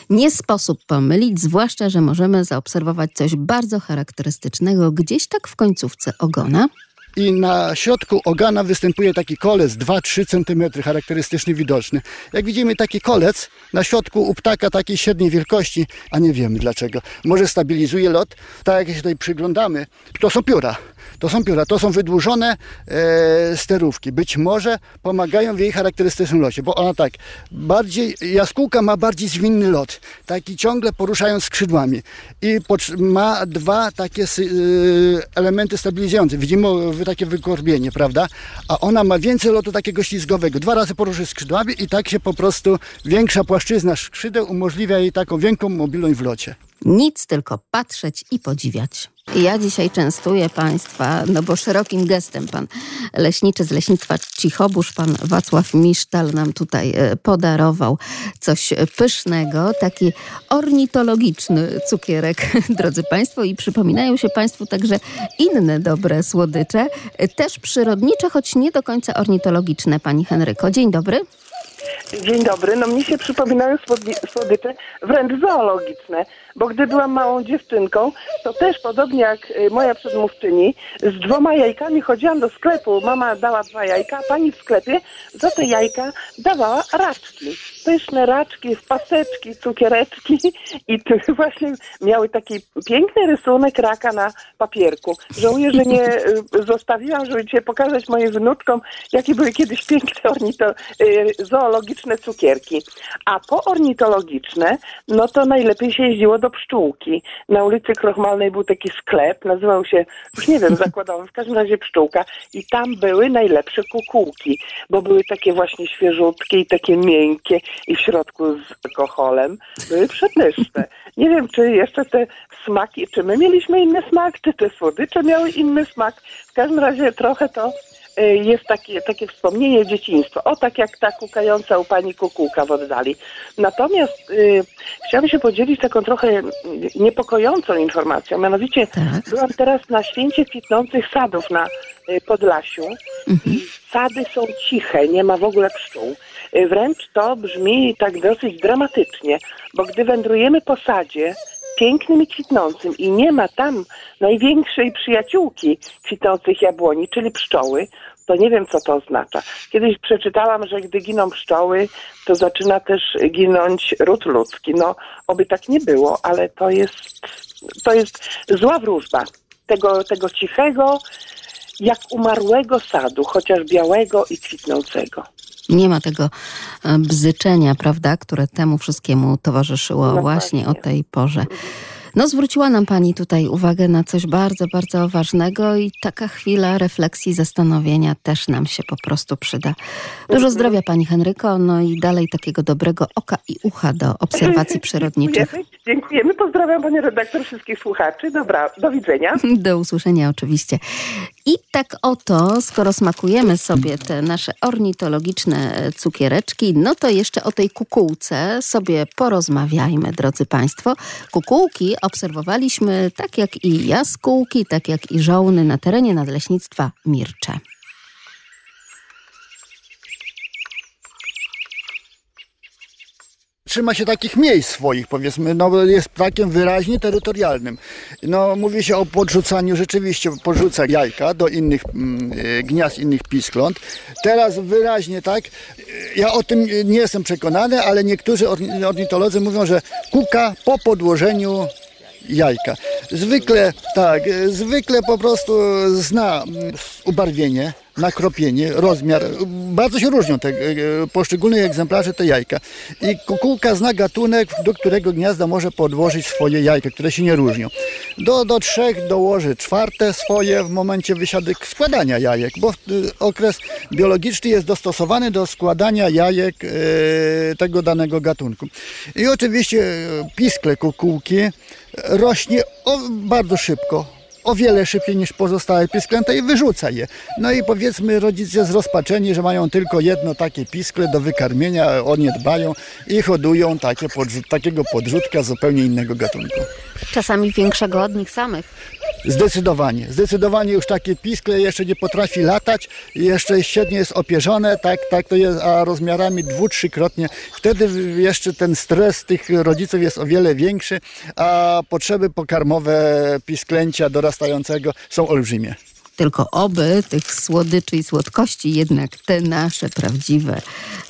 Nie sposób pomylić, zwłaszcza, że możemy zaobserwować coś bardzo charakterystycznego gdzieś tak w końcówce ogona. I na środku ogana występuje taki kolec 2-3 cm charakterystyczny, widoczny. Jak widzimy taki kolec na środku u ptaka takiej średniej wielkości, a nie wiemy dlaczego. Może stabilizuje lot, tak jak się tutaj przyglądamy, to są pióra. To są pióra, to są wydłużone e, sterówki. Być może pomagają w jej charakterystycznym locie, bo ona tak, bardziej, jaskółka ma bardziej zwinny lot, taki ciągle poruszając skrzydłami i ma dwa takie y, elementy stabilizujące. Widzimy takie wykorbienie, prawda? A ona ma więcej lotu takiego ślizgowego. Dwa razy poruszy skrzydłami i tak się po prostu większa płaszczyzna skrzydeł umożliwia jej taką większą mobilność w locie. Nic, tylko patrzeć i podziwiać. Ja dzisiaj częstuję Państwa, no bo szerokim gestem pan leśniczy z leśnictwa Cichobóż, pan Wacław Misztal nam tutaj e, podarował coś pysznego, taki ornitologiczny cukierek, drodzy Państwo. I przypominają się Państwu także inne dobre słodycze, też przyrodnicze, choć nie do końca ornitologiczne. Pani Henryko, dzień dobry. Dzień dobry. No mnie się przypominają słodycze wręcz zoologiczne, bo gdy byłam małą dziewczynką, to też podobnie jak y, moja przedmówczyni, z dwoma jajkami chodziłam do sklepu. Mama dała dwa jajka, a pani w sklepie za te jajka dawała raczki. Pyszne raczki, w paseczki, cukiereczki i właśnie miały taki piękny rysunek raka na papierku. Żałuję, że nie y, zostawiłam, żeby cię pokazać moim wnuczkom, jakie były kiedyś piękne ornito, y, zoologiczne cukierki. A po ornitologiczne, no to najlepiej się jeździło do pszczółki. Na ulicy Krochmalnej był taki sklep, nazywał się, już nie wiem, zakładowy, w każdym razie pszczółka i tam były najlepsze kukułki, bo były takie właśnie świeżutkie i takie miękkie i w środku z alkoholem. Były przepyszne. Nie wiem, czy jeszcze te smaki, czy my mieliśmy inny smak, czy te słodycze miały inny smak. W każdym razie trochę to jest takie, takie wspomnienie dzieciństwa. O, tak jak ta kukająca u pani kukułka w oddali. Natomiast y, chciałabym się podzielić taką trochę niepokojącą informacją. Mianowicie tak. byłam teraz na święcie kwitnących sadów na y, Podlasiu. Mhm. I sady są ciche, nie ma w ogóle pszczół. Y, wręcz to brzmi tak dosyć dramatycznie, bo gdy wędrujemy po sadzie, pięknym i kwitnącym i nie ma tam największej przyjaciółki kwitnących jabłoni, czyli pszczoły, to nie wiem, co to oznacza. Kiedyś przeczytałam, że gdy giną pszczoły, to zaczyna też ginąć ród ludzki. No, oby tak nie było, ale to jest, to jest zła wróżba tego, tego cichego, jak umarłego sadu, chociaż białego i kwitnącego. Nie ma tego e, bzyczenia, prawda, które temu wszystkiemu towarzyszyło no właśnie o tej porze. No, zwróciła nam Pani tutaj uwagę na coś bardzo, bardzo ważnego i taka chwila refleksji, zastanowienia też nam się po prostu przyda. Dużo mhm. zdrowia Pani Henryko, no i dalej takiego dobrego oka i ucha do obserwacji przyrodniczych. Dziękujemy, dziękujemy. pozdrawiam Pani redaktor, wszystkich słuchaczy. Dobra, do widzenia. Do usłyszenia oczywiście. I tak oto, skoro smakujemy sobie te nasze ornitologiczne cukiereczki, no to jeszcze o tej kukułce sobie porozmawiajmy, drodzy Państwo. Kukułki obserwowaliśmy tak jak i jaskółki, tak jak i żołny na terenie nadleśnictwa Mircze. Trzyma się takich miejsc swoich, powiedzmy, no jest ptakiem wyraźnie terytorialnym. No mówi się o podrzucaniu, rzeczywiście podrzuca jajka do innych mm, e, gniazd, innych piskląt. Teraz wyraźnie tak, ja o tym nie jestem przekonany, ale niektórzy ornitolodzy mówią, że kuka po podłożeniu jajka. Zwykle, tak, zwykle po prostu zna ubarwienie, nakropienie, rozmiar. Bardzo się różnią te e, poszczególne egzemplarze te jajka. I kukułka zna gatunek, do którego gniazda może podłożyć swoje jajka, które się nie różnią. Do, do trzech dołoży czwarte swoje w momencie wysiadek składania jajek, bo e, okres biologiczny jest dostosowany do składania jajek e, tego danego gatunku. I oczywiście piskle kukułki rośnie bardzo szybko, o wiele szybciej niż pozostałe pisklęta i wyrzuca je. No i powiedzmy rodzice zrozpaczeni, że mają tylko jedno takie piskle do wykarmienia, o nie dbają i hodują takie podrzut, takiego podrzutka zupełnie innego gatunku. Czasami większego od nich samych. Zdecydowanie. Zdecydowanie już takie piskle jeszcze nie potrafi latać, jeszcze średnio jest opierzone, tak, tak to jest, a rozmiarami dwu, trzykrotnie. Wtedy jeszcze ten stres tych rodziców jest o wiele większy, a potrzeby pokarmowe pisklęcia dorastającego są olbrzymie. Tylko oby tych słodyczy i słodkości jednak te nasze prawdziwe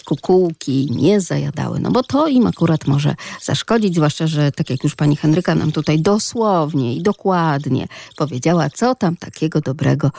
kukułki nie zajadały, no bo to im akurat może zaszkodzić, zwłaszcza, że tak jak już pani Henryka nam tutaj dosłownie i dokładnie powiedziała, co tam takiego dobrego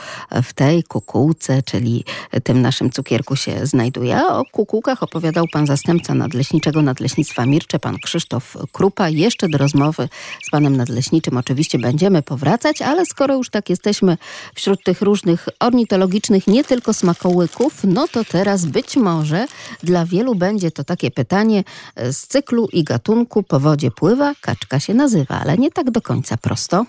w tej kukułce, czyli tym naszym cukierku się znajduje. A o kukułkach opowiadał pan zastępca nadleśniczego Nadleśnictwa Mircze, pan Krzysztof Krupa. Jeszcze do rozmowy z panem nadleśniczym oczywiście będziemy powracać, ale skoro już tak jesteśmy wśród tych różnych ornitologicznych, nie tylko smakołyków, no to teraz być może dla wielu będzie to takie pytanie z cyklu i gatunku po wodzie pływa, kaczka się nazywa, ale nie tak do końca prosto.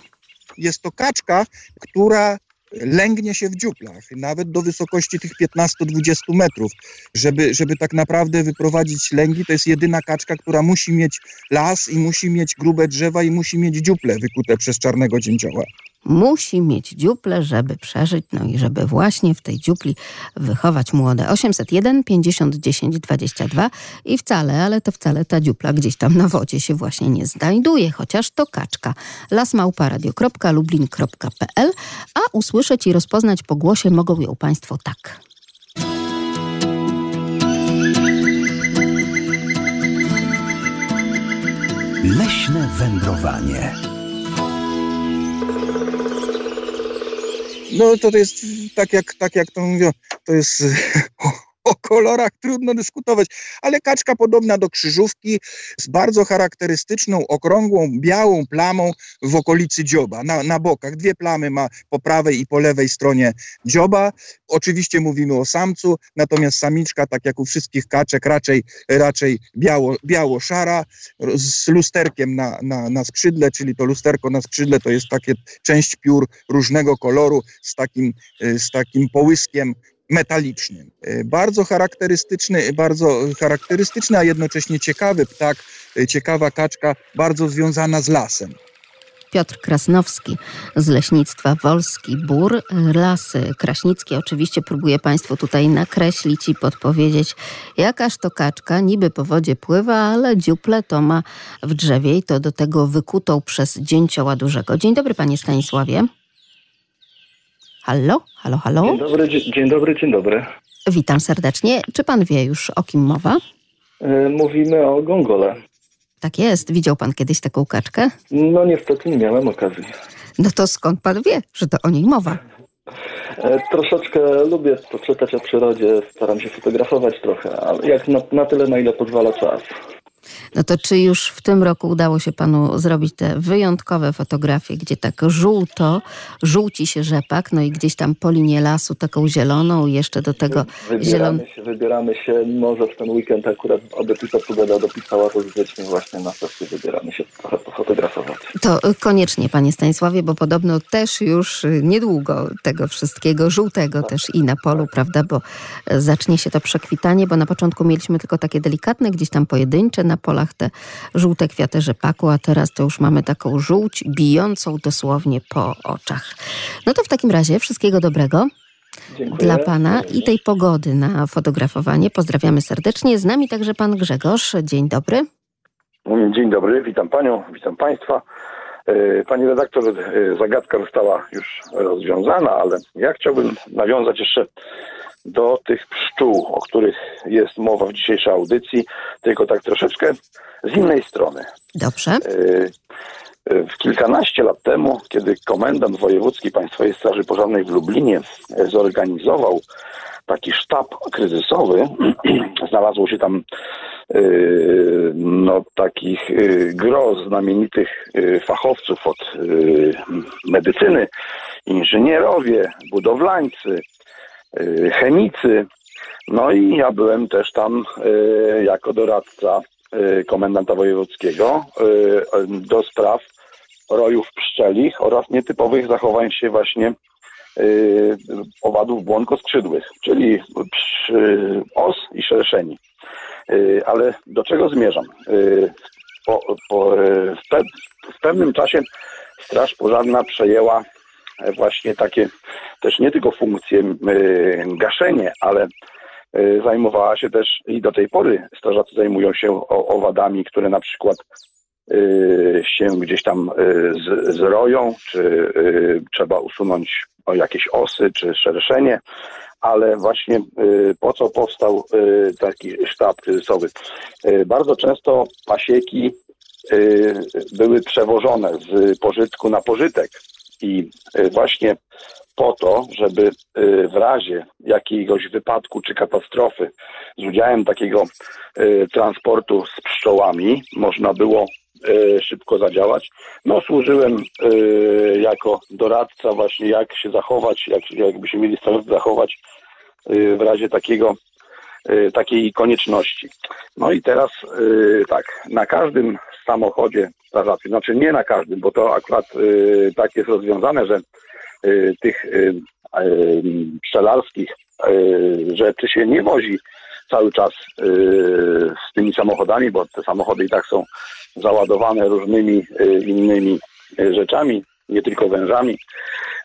Jest to kaczka, która lęgnie się w dziuplach, nawet do wysokości tych 15-20 metrów. Żeby, żeby tak naprawdę wyprowadzić lęgi, to jest jedyna kaczka, która musi mieć las i musi mieć grube drzewa i musi mieć dziuple wykute przez czarnego dzięcioła. Musi mieć dziuple, żeby przeżyć, no i żeby właśnie w tej dziupli wychować młode. 801 50 10 22 i wcale, ale to wcale ta dziupla gdzieś tam na wodzie się właśnie nie znajduje, chociaż to kaczka. lasmałparadio.lublin.pl A usłyszeć i rozpoznać po głosie mogą ją Państwo tak. Leśne wędrowanie. No to, to jest tak jak, tak jak to mówią, to jest o kolorach trudno dyskutować, ale kaczka podobna do krzyżówki z bardzo charakterystyczną, okrągłą, białą plamą w okolicy dzioba, na, na bokach. Dwie plamy ma po prawej i po lewej stronie dzioba. Oczywiście mówimy o samcu, natomiast samiczka, tak jak u wszystkich kaczek, raczej, raczej biało, biało-szara z lusterkiem na, na, na skrzydle, czyli to lusterko na skrzydle to jest takie część piór różnego koloru z takim, z takim połyskiem metalicznym. Bardzo charakterystyczny, bardzo charakterystyczny, a jednocześnie ciekawy ptak, ciekawa kaczka, bardzo związana z lasem. Piotr Krasnowski z Leśnictwa Wolski Bór. Lasy kraśnickie oczywiście próbuję Państwu tutaj nakreślić i podpowiedzieć, jakaż to kaczka niby po wodzie pływa, ale dziuple to ma w drzewie i to do tego wykutą przez dzięcioła dużego. Dzień dobry Panie Stanisławie. Halo, halo, halo. Dzień dobry, dzień, dobry, dzień dobry. Witam serdecznie. Czy pan wie już o kim mowa? E, Mówimy o gongole. Tak jest. Widział pan kiedyś taką kaczkę? No niestety nie miałem okazji. No to skąd pan wie, że to o niej mowa? E, Troszeczkę lubię poczytać o przyrodzie, staram się fotografować trochę, ale jak na, na tyle, na ile pozwala czas. No to czy już w tym roku udało się panu zrobić te wyjątkowe fotografie, gdzie tak żółto, żółci się rzepak, no i gdzieś tam po linie lasu taką zieloną i jeszcze do tego zieloną... Wybieramy się, wybieramy się, może w ten weekend akurat, aby tylko pogoda dopisała, to zbycznie właśnie na sesję wybieramy się trochę pofotografować. To koniecznie, panie Stanisławie, bo podobno też już niedługo tego wszystkiego, żółtego też i na polu, prawda, bo zacznie się to przekwitanie, bo na początku mieliśmy tylko takie delikatne, gdzieś tam pojedyncze na polach te żółte kwiaty rzepaku, a teraz to już mamy taką żółć bijącą dosłownie po oczach. No to w takim razie wszystkiego dobrego. Dziękuję. Dla Pana i tej pogody na fotografowanie. Pozdrawiamy serdecznie. Z nami także Pan Grzegorz. Dzień dobry. Dzień dobry, witam Panią, witam Państwa. E, Pani redaktor, e, zagadka została już rozwiązana, ale ja chciałbym nawiązać jeszcze do tych pszczół, o których jest mowa w dzisiejszej audycji, tylko tak troszeczkę z innej strony. Dobrze. E, W kilkanaście lat temu, kiedy komendant wojewódzki Państwowej Straży Pożarnej w Lublinie zorganizował taki sztab kryzysowy, znalazło się tam yy, no, takich yy, gro znamienitych fachowców od medycyny, inżynierowie, budowlańcy, chemicy. No i ja byłem też tam yy, jako doradca yy, komendanta wojewódzkiego do spraw rojów pszczelich oraz nietypowych zachowań się właśnie owadów błonkoskrzydłych, czyli os i szerszeni. Ale do czego zmierzam? Po, po, w, pe, w pewnym czasie Straż Pożarna przejęła właśnie takie też nie tylko funkcje yy, gaszenie, ale yy, zajmowała się też i do tej pory strażacy zajmują się owadami, które na przykład się gdzieś tam zroją, czy trzeba usunąć jakieś osy, czy szerszenie, ale właśnie po co powstał taki sztab kryzysowy? Bardzo często pasieki były przewożone z pożytku na pożytek i y, właśnie po to, żeby y, w razie jakiegoś wypadku czy katastrofy z udziałem takiego y, transportu z pszczołami można było szybko zadziałać. No służyłem jako doradca właśnie jak się zachować, jak, jakby się mieli zachować w razie takiego takiej konieczności. No i teraz tak, na każdym samochodzie strażacy, znaczy nie na każdym, bo to akurat y, tak jest rozwiązane, że y, tych y, y, pszczelarskich y, rzeczy się nie wozi cały czas y, z tymi samochodami, bo te samochody i tak są załadowane różnymi y, innymi y, rzeczami, nie tylko wężami,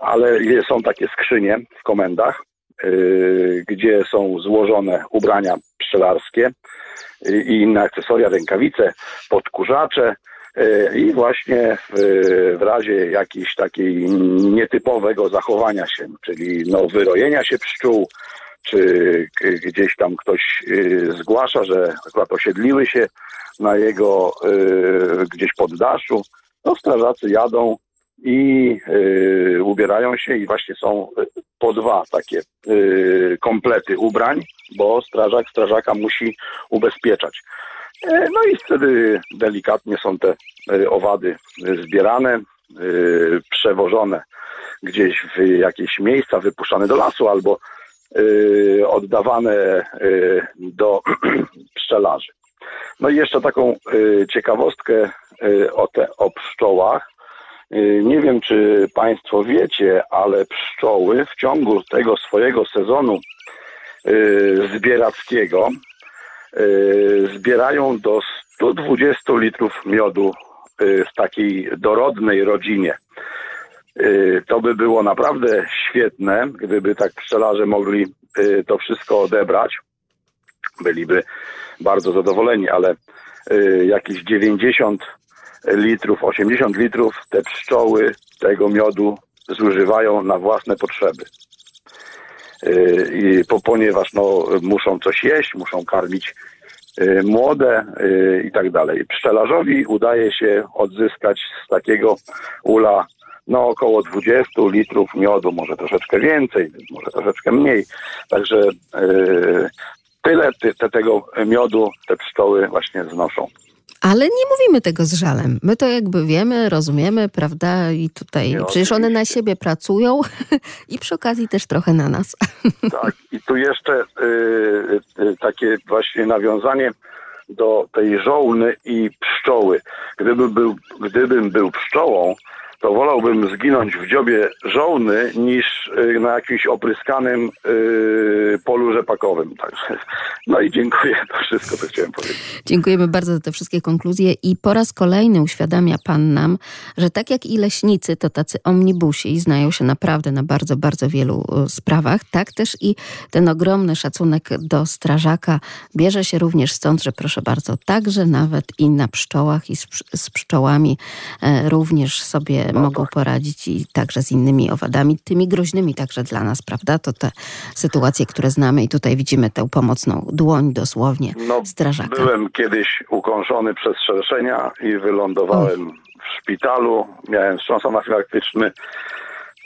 ale są takie skrzynie w komendach, y, gdzie są złożone ubrania pszczelarskie i inne akcesoria, rękawice, podkurzacze, y, i właśnie w, w razie jakiegoś takiej nietypowego zachowania się, czyli no, wyrojenia się pszczół, czy gdzieś tam ktoś y, zgłasza, że akurat osiedliły się na jego gdzieś poddaszu, to strażacy jadą i y, ubierają się i właśnie są y, po dwa takie y, komplety ubrań, bo strażak strażaka musi ubezpieczać. E, No i wtedy delikatnie są te y, owady y, zbierane, y, przewożone gdzieś w jakieś miejsca, wypuszczane do lasu albo y, oddawane y, do pszczelarzy. No i jeszcze taką y, ciekawostkę y, o, te, o pszczołach. Y, Nie wiem, czy Państwo wiecie, ale pszczoły w ciągu tego swojego sezonu y, zbierackiego y, zbierają do 120 litrów miodu w takiej dorodnej rodzinie. To by było naprawdę świetne, gdyby tak pszczelarze mogli to wszystko odebrać. Byliby bardzo zadowoleni, ale jakieś 90 litrów, 80 litrów te pszczoły tego miodu zużywają na własne potrzeby. Y, I po, ponieważ no, muszą coś jeść, muszą karmić y, młode y, i tak dalej. Pszczelarzowi udaje się odzyskać z takiego ula no około 20 litrów miodu, może troszeczkę więcej, może troszeczkę mniej. Także y, tyle ty, te, tego miodu te pszczoły właśnie znoszą. Ale nie mówimy tego z żalem. My to jakby wiemy, rozumiemy, prawda? I tutaj Nie, przecież one na siebie pracują i przy okazji też trochę na nas. Tak, i tu jeszcze y, y, takie właśnie nawiązanie do tej żołny i pszczoły. Gdybym był, gdybym był pszczołą, to wolałbym zginąć w dziobie żołny niż y, na jakimś opryskanym y, polu rzepakowym. Także, no i dziękuję, to wszystko, co chciałem powiedzieć. Dziękujemy bardzo za te wszystkie konkluzje i po raz kolejny uświadamia Pan nam, że tak jak i leśnicy to tacy omnibusi znają się naprawdę na bardzo, bardzo wielu e, sprawach, tak też i ten ogromny szacunek do strażaka bierze się również stąd, że proszę bardzo, także nawet i na pszczołach i z, z pszczołami e, również sobie mogą poradzić i także z innymi owadami, tymi groźnymi także dla nas, prawda? To te sytuacje, które znamy i tutaj widzimy tę pomocną dłoń dosłownie No, strażaka. Byłem kiedyś ukąszony przez szerszenia i wylądowałem w szpitalu. Miałem wstrząs anafilaktyczny,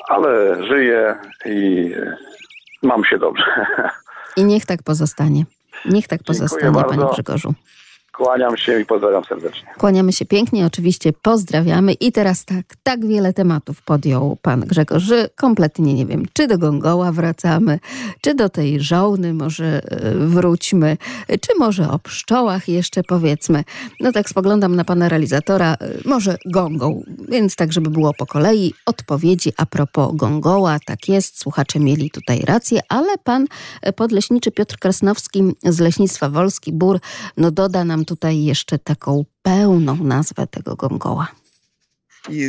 ale żyję i mam się dobrze. I niech tak pozostanie. Niech tak pozostanie, panie Grzegorzu. Kłaniam się i pozdrawiam serdecznie. Kłaniamy się pięknie, oczywiście pozdrawiamy. I teraz tak, tak wiele tematów podjął pan Grzegorz, że kompletnie nie wiem, czy do Gongoła wracamy, czy do tej żołny może e, wróćmy, czy może o pszczołach jeszcze powiedzmy. No tak spoglądam na pana realizatora, e, może Gongą, więc tak, żeby było po kolei. Odpowiedzi a propos Gongoła, tak jest, słuchacze mieli tutaj rację, ale pan podleśniczy Piotr Krasnowski z Leśnictwa Wolski Bór, no doda nam tutaj jeszcze taką pełną nazwę tego gongoła.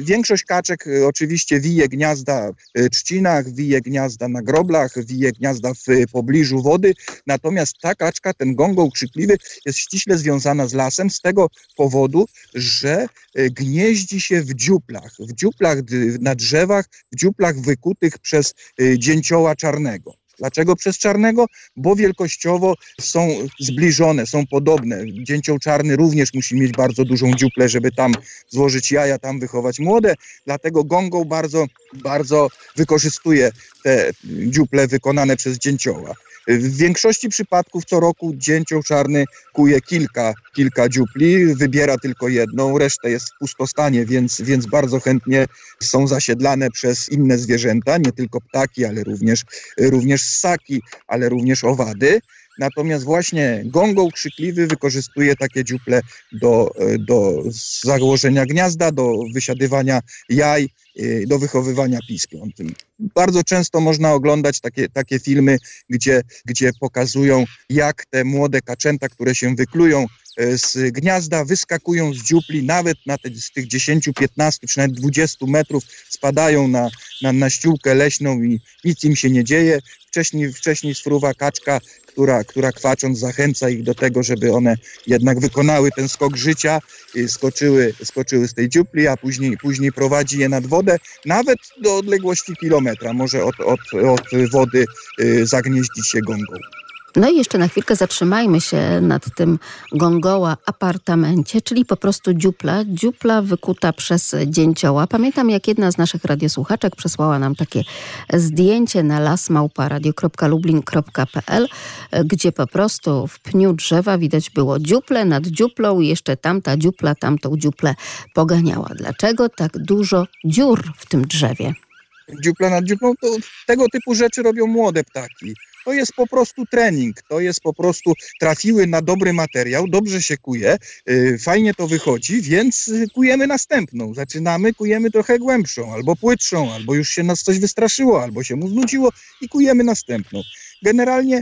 Większość kaczek y, oczywiście wije gniazda w trzcinach, wije gniazda na groblach, wije gniazda w y, pobliżu wody, natomiast ta kaczka, ten gongol krzykliwy jest ściśle związana z lasem z tego powodu, że y, gnieździ się w dziuplach, w dziuplach na drzewach, w dziuplach wykutych przez y, dzięcioła czarnego. Dlaczego przez czarnego? Bo wielkościowo są zbliżone, są podobne. Dzięcioł czarny również musi mieć bardzo dużą dziuplę, żeby tam złożyć jaja, tam wychować młode. Dlatego gongą bardzo, bardzo wykorzystuje te dziuple wykonane przez dzięcioła. W większości przypadków co roku dzięcioł czarny kuje kilka, kilka dziupli, wybiera tylko jedną, resztę jest w pustostanie, więc, więc bardzo chętnie są zasiedlane przez inne zwierzęta, nie tylko ptaki, ale również, również ssaki, ale również owady. Natomiast właśnie gongol krzykliwy wykorzystuje takie dziuple do, do założenia gniazda, do wysiadywania jaj, y, do wychowywania piskląt. Bardzo często można oglądać takie, takie filmy, gdzie, gdzie pokazują, jak te młode kaczęta, które się wyklują e, z gniazda, wyskakują z dziupli, nawet na te, z tych 10, 15 czy nawet 20 metrów spadają na, na, na ściółkę leśną i nic im się nie dzieje. Wcześniej, wcześniej sfruwa kaczka, która, która kwacząc zachęca ich do tego, żeby one jednak wykonały ten skok życia, i skoczyły, skoczyły z tej dziupli, a później, później prowadzi je nad wodę, nawet do odległości kilometra może od, od, od wody y, zagnieździć się gongą. No i jeszcze na chwilkę zatrzymajmy się nad tym gongoła apartamencie, czyli po prostu dziupla, dziupla wykuta przez dzięcioła. Pamiętam, jak jedna z naszych radiosłuchaczek przesłała nam takie zdjęcie na lasmałparadio.lublin.pl, gdzie po prostu w pniu drzewa widać było dziuple nad dziuplą i jeszcze tamta dziupla tamtą dziuplę poganiała. Dlaczego tak dużo dziur w tym drzewie? dziupla nad dziuplą, to tego typu rzeczy robią młode ptaki. To jest po prostu trening, to jest po prostu trafiły na dobry materiał, dobrze się kuje, yy, fajnie to wychodzi, więc y, kujemy następną. Zaczynamy, kujemy trochę głębszą, albo płytszą, albo już się nas coś wystraszyło, albo się mu znudziło i kujemy następną. Generalnie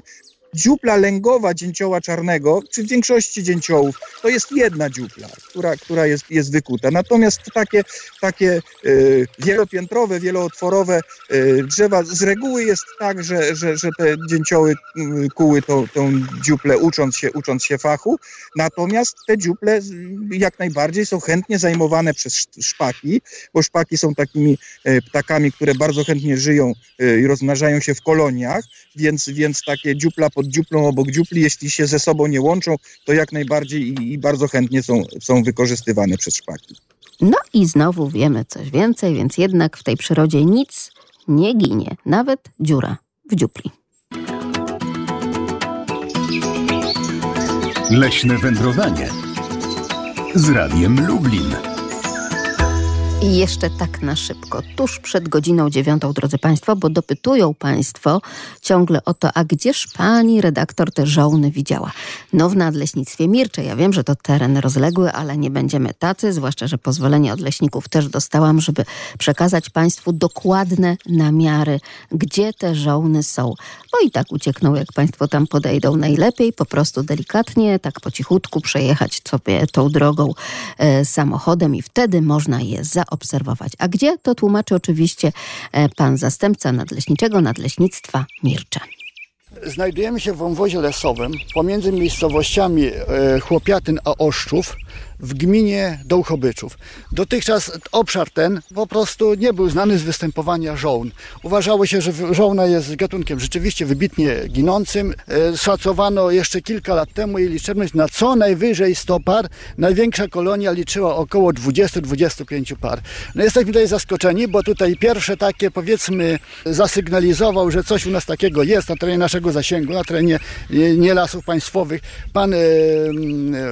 dziupla lęgowa dzięcioła czarnego, czy w większości dzięciołów, to jest jedna dziupla, która, która jest, jest wykuta. Natomiast takie, takie y, wielopiętrowe, wielootworowe y, drzewa z reguły jest tak, że, że, że te dzięcioły kuły tą, tą dziuplę ucząc się, ucząc się fachu, natomiast te dziuple jak najbardziej są chętnie zajmowane przez sz- szpaki, bo szpaki są takimi y, ptakami, które bardzo chętnie żyją i rozmnażają się w koloniach, więc, więc takie dziupla pod dziuplą obok dziupli, jeśli się ze sobą nie łączą, to jak najbardziej i, i bardzo chętnie są, są wykorzystywane przez szpaki. No i znowu wiemy coś więcej, więc jednak w tej przyrodzie nic nie ginie, nawet dziura w dziupli. Leśne wędrowanie z Radiem Lublin. I jeszcze tak na szybko, tuż przed godziną dziewiątą, drodzy Państwo, bo dopytują Państwo ciągle o to, a gdzież Pani redaktor te żołny widziała? No w Nadleśnictwie Mircze. Ja wiem, że to teren rozległy, ale nie będziemy tacy, zwłaszcza, że pozwolenie od leśników też dostałam, żeby przekazać Państwu dokładne namiary, gdzie te żołny są. Bo i tak uciekną, jak Państwo tam podejdą. Najlepiej po prostu delikatnie, tak po cichutku przejechać sobie tą drogą e, samochodem i wtedy można je zaobserwować. A gdzie? To tłumaczy oczywiście e, pan zastępca nadleśniczego Nadleśnictwa Mircze. Znajdujemy się w wąwozie lesowym pomiędzy miejscowościami e, Chłopiatyn a Oszczów w gminie Dołchobyczów. Dotychczas obszar ten po prostu nie był znany z występowania żołn. Uważało się, że żołna jest gatunkiem rzeczywiście wybitnie ginącym. E, Szacowano jeszcze kilka lat temu jej liczebność na co najwyżej 100 par. Największa kolonia liczyła około 20-25 par. No jesteśmy tutaj zaskoczeni, bo tutaj pierwsze takie powiedzmy zasygnalizował, że coś u nas takiego jest na terenie naszego zasięgu, na terenie e, nie lasów państwowych, pan e,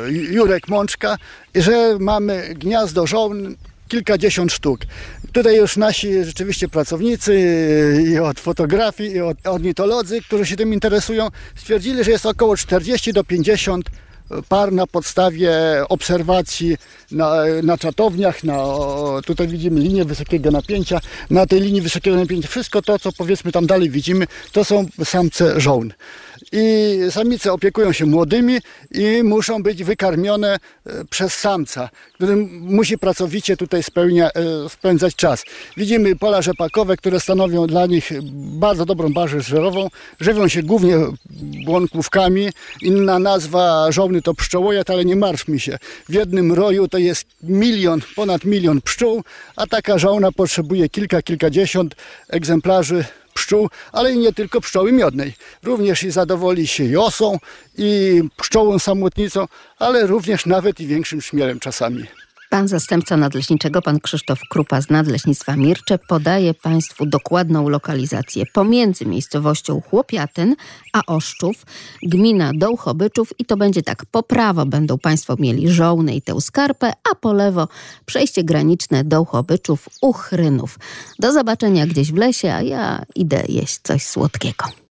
Jurek Mączka, że mamy gniazdo żołn kilkadziesiąt sztuk. Tutaj już nasi rzeczywiście pracownicy i od fotografii, i od ornitolodzy, którzy się tym interesują, stwierdzili, że jest około 40 do 50 par na podstawie obserwacji na, na czatowniach, na, tutaj widzimy linię wysokiego napięcia, na tej linii wysokiego napięcia wszystko to, co powiedzmy tam dalej widzimy, to są samce żołn. I samice opiekują się młodymi i muszą być wykarmione e, przez samca, który musi pracowicie tutaj spełnia, e, spędzać czas. Widzimy pola rzepakowe, które stanowią dla nich bardzo dobrą bazę żerową. Żywią się głównie błonkówkami. Inna nazwa żołny to pszczołojad, ale nie martw mi się. W jednym roju to jest milion, ponad milion pszczół, a taka żołna potrzebuje kilka, kilkadziesiąt egzemplarzy pszczół, ale i nie tylko pszczoły miodnej. Również i zadowoli się josą i pszczołą samotnicą, ale również nawet i większym szmielem czasami. Pan zastępca nadleśniczego, pan Krzysztof Krupa z Nadleśnictwa Mircze podaje Państwu dokładną lokalizację pomiędzy miejscowością Chłopiatyn a Oszczów, gmina Dołchobyczów i to będzie tak, po prawo będą Państwo mieli Żołny i tę skarpę, a po lewo przejście graniczne Dołchobyczów, Uchrynów. Do zobaczenia gdzieś w lesie, a ja idę jeść coś słodkiego.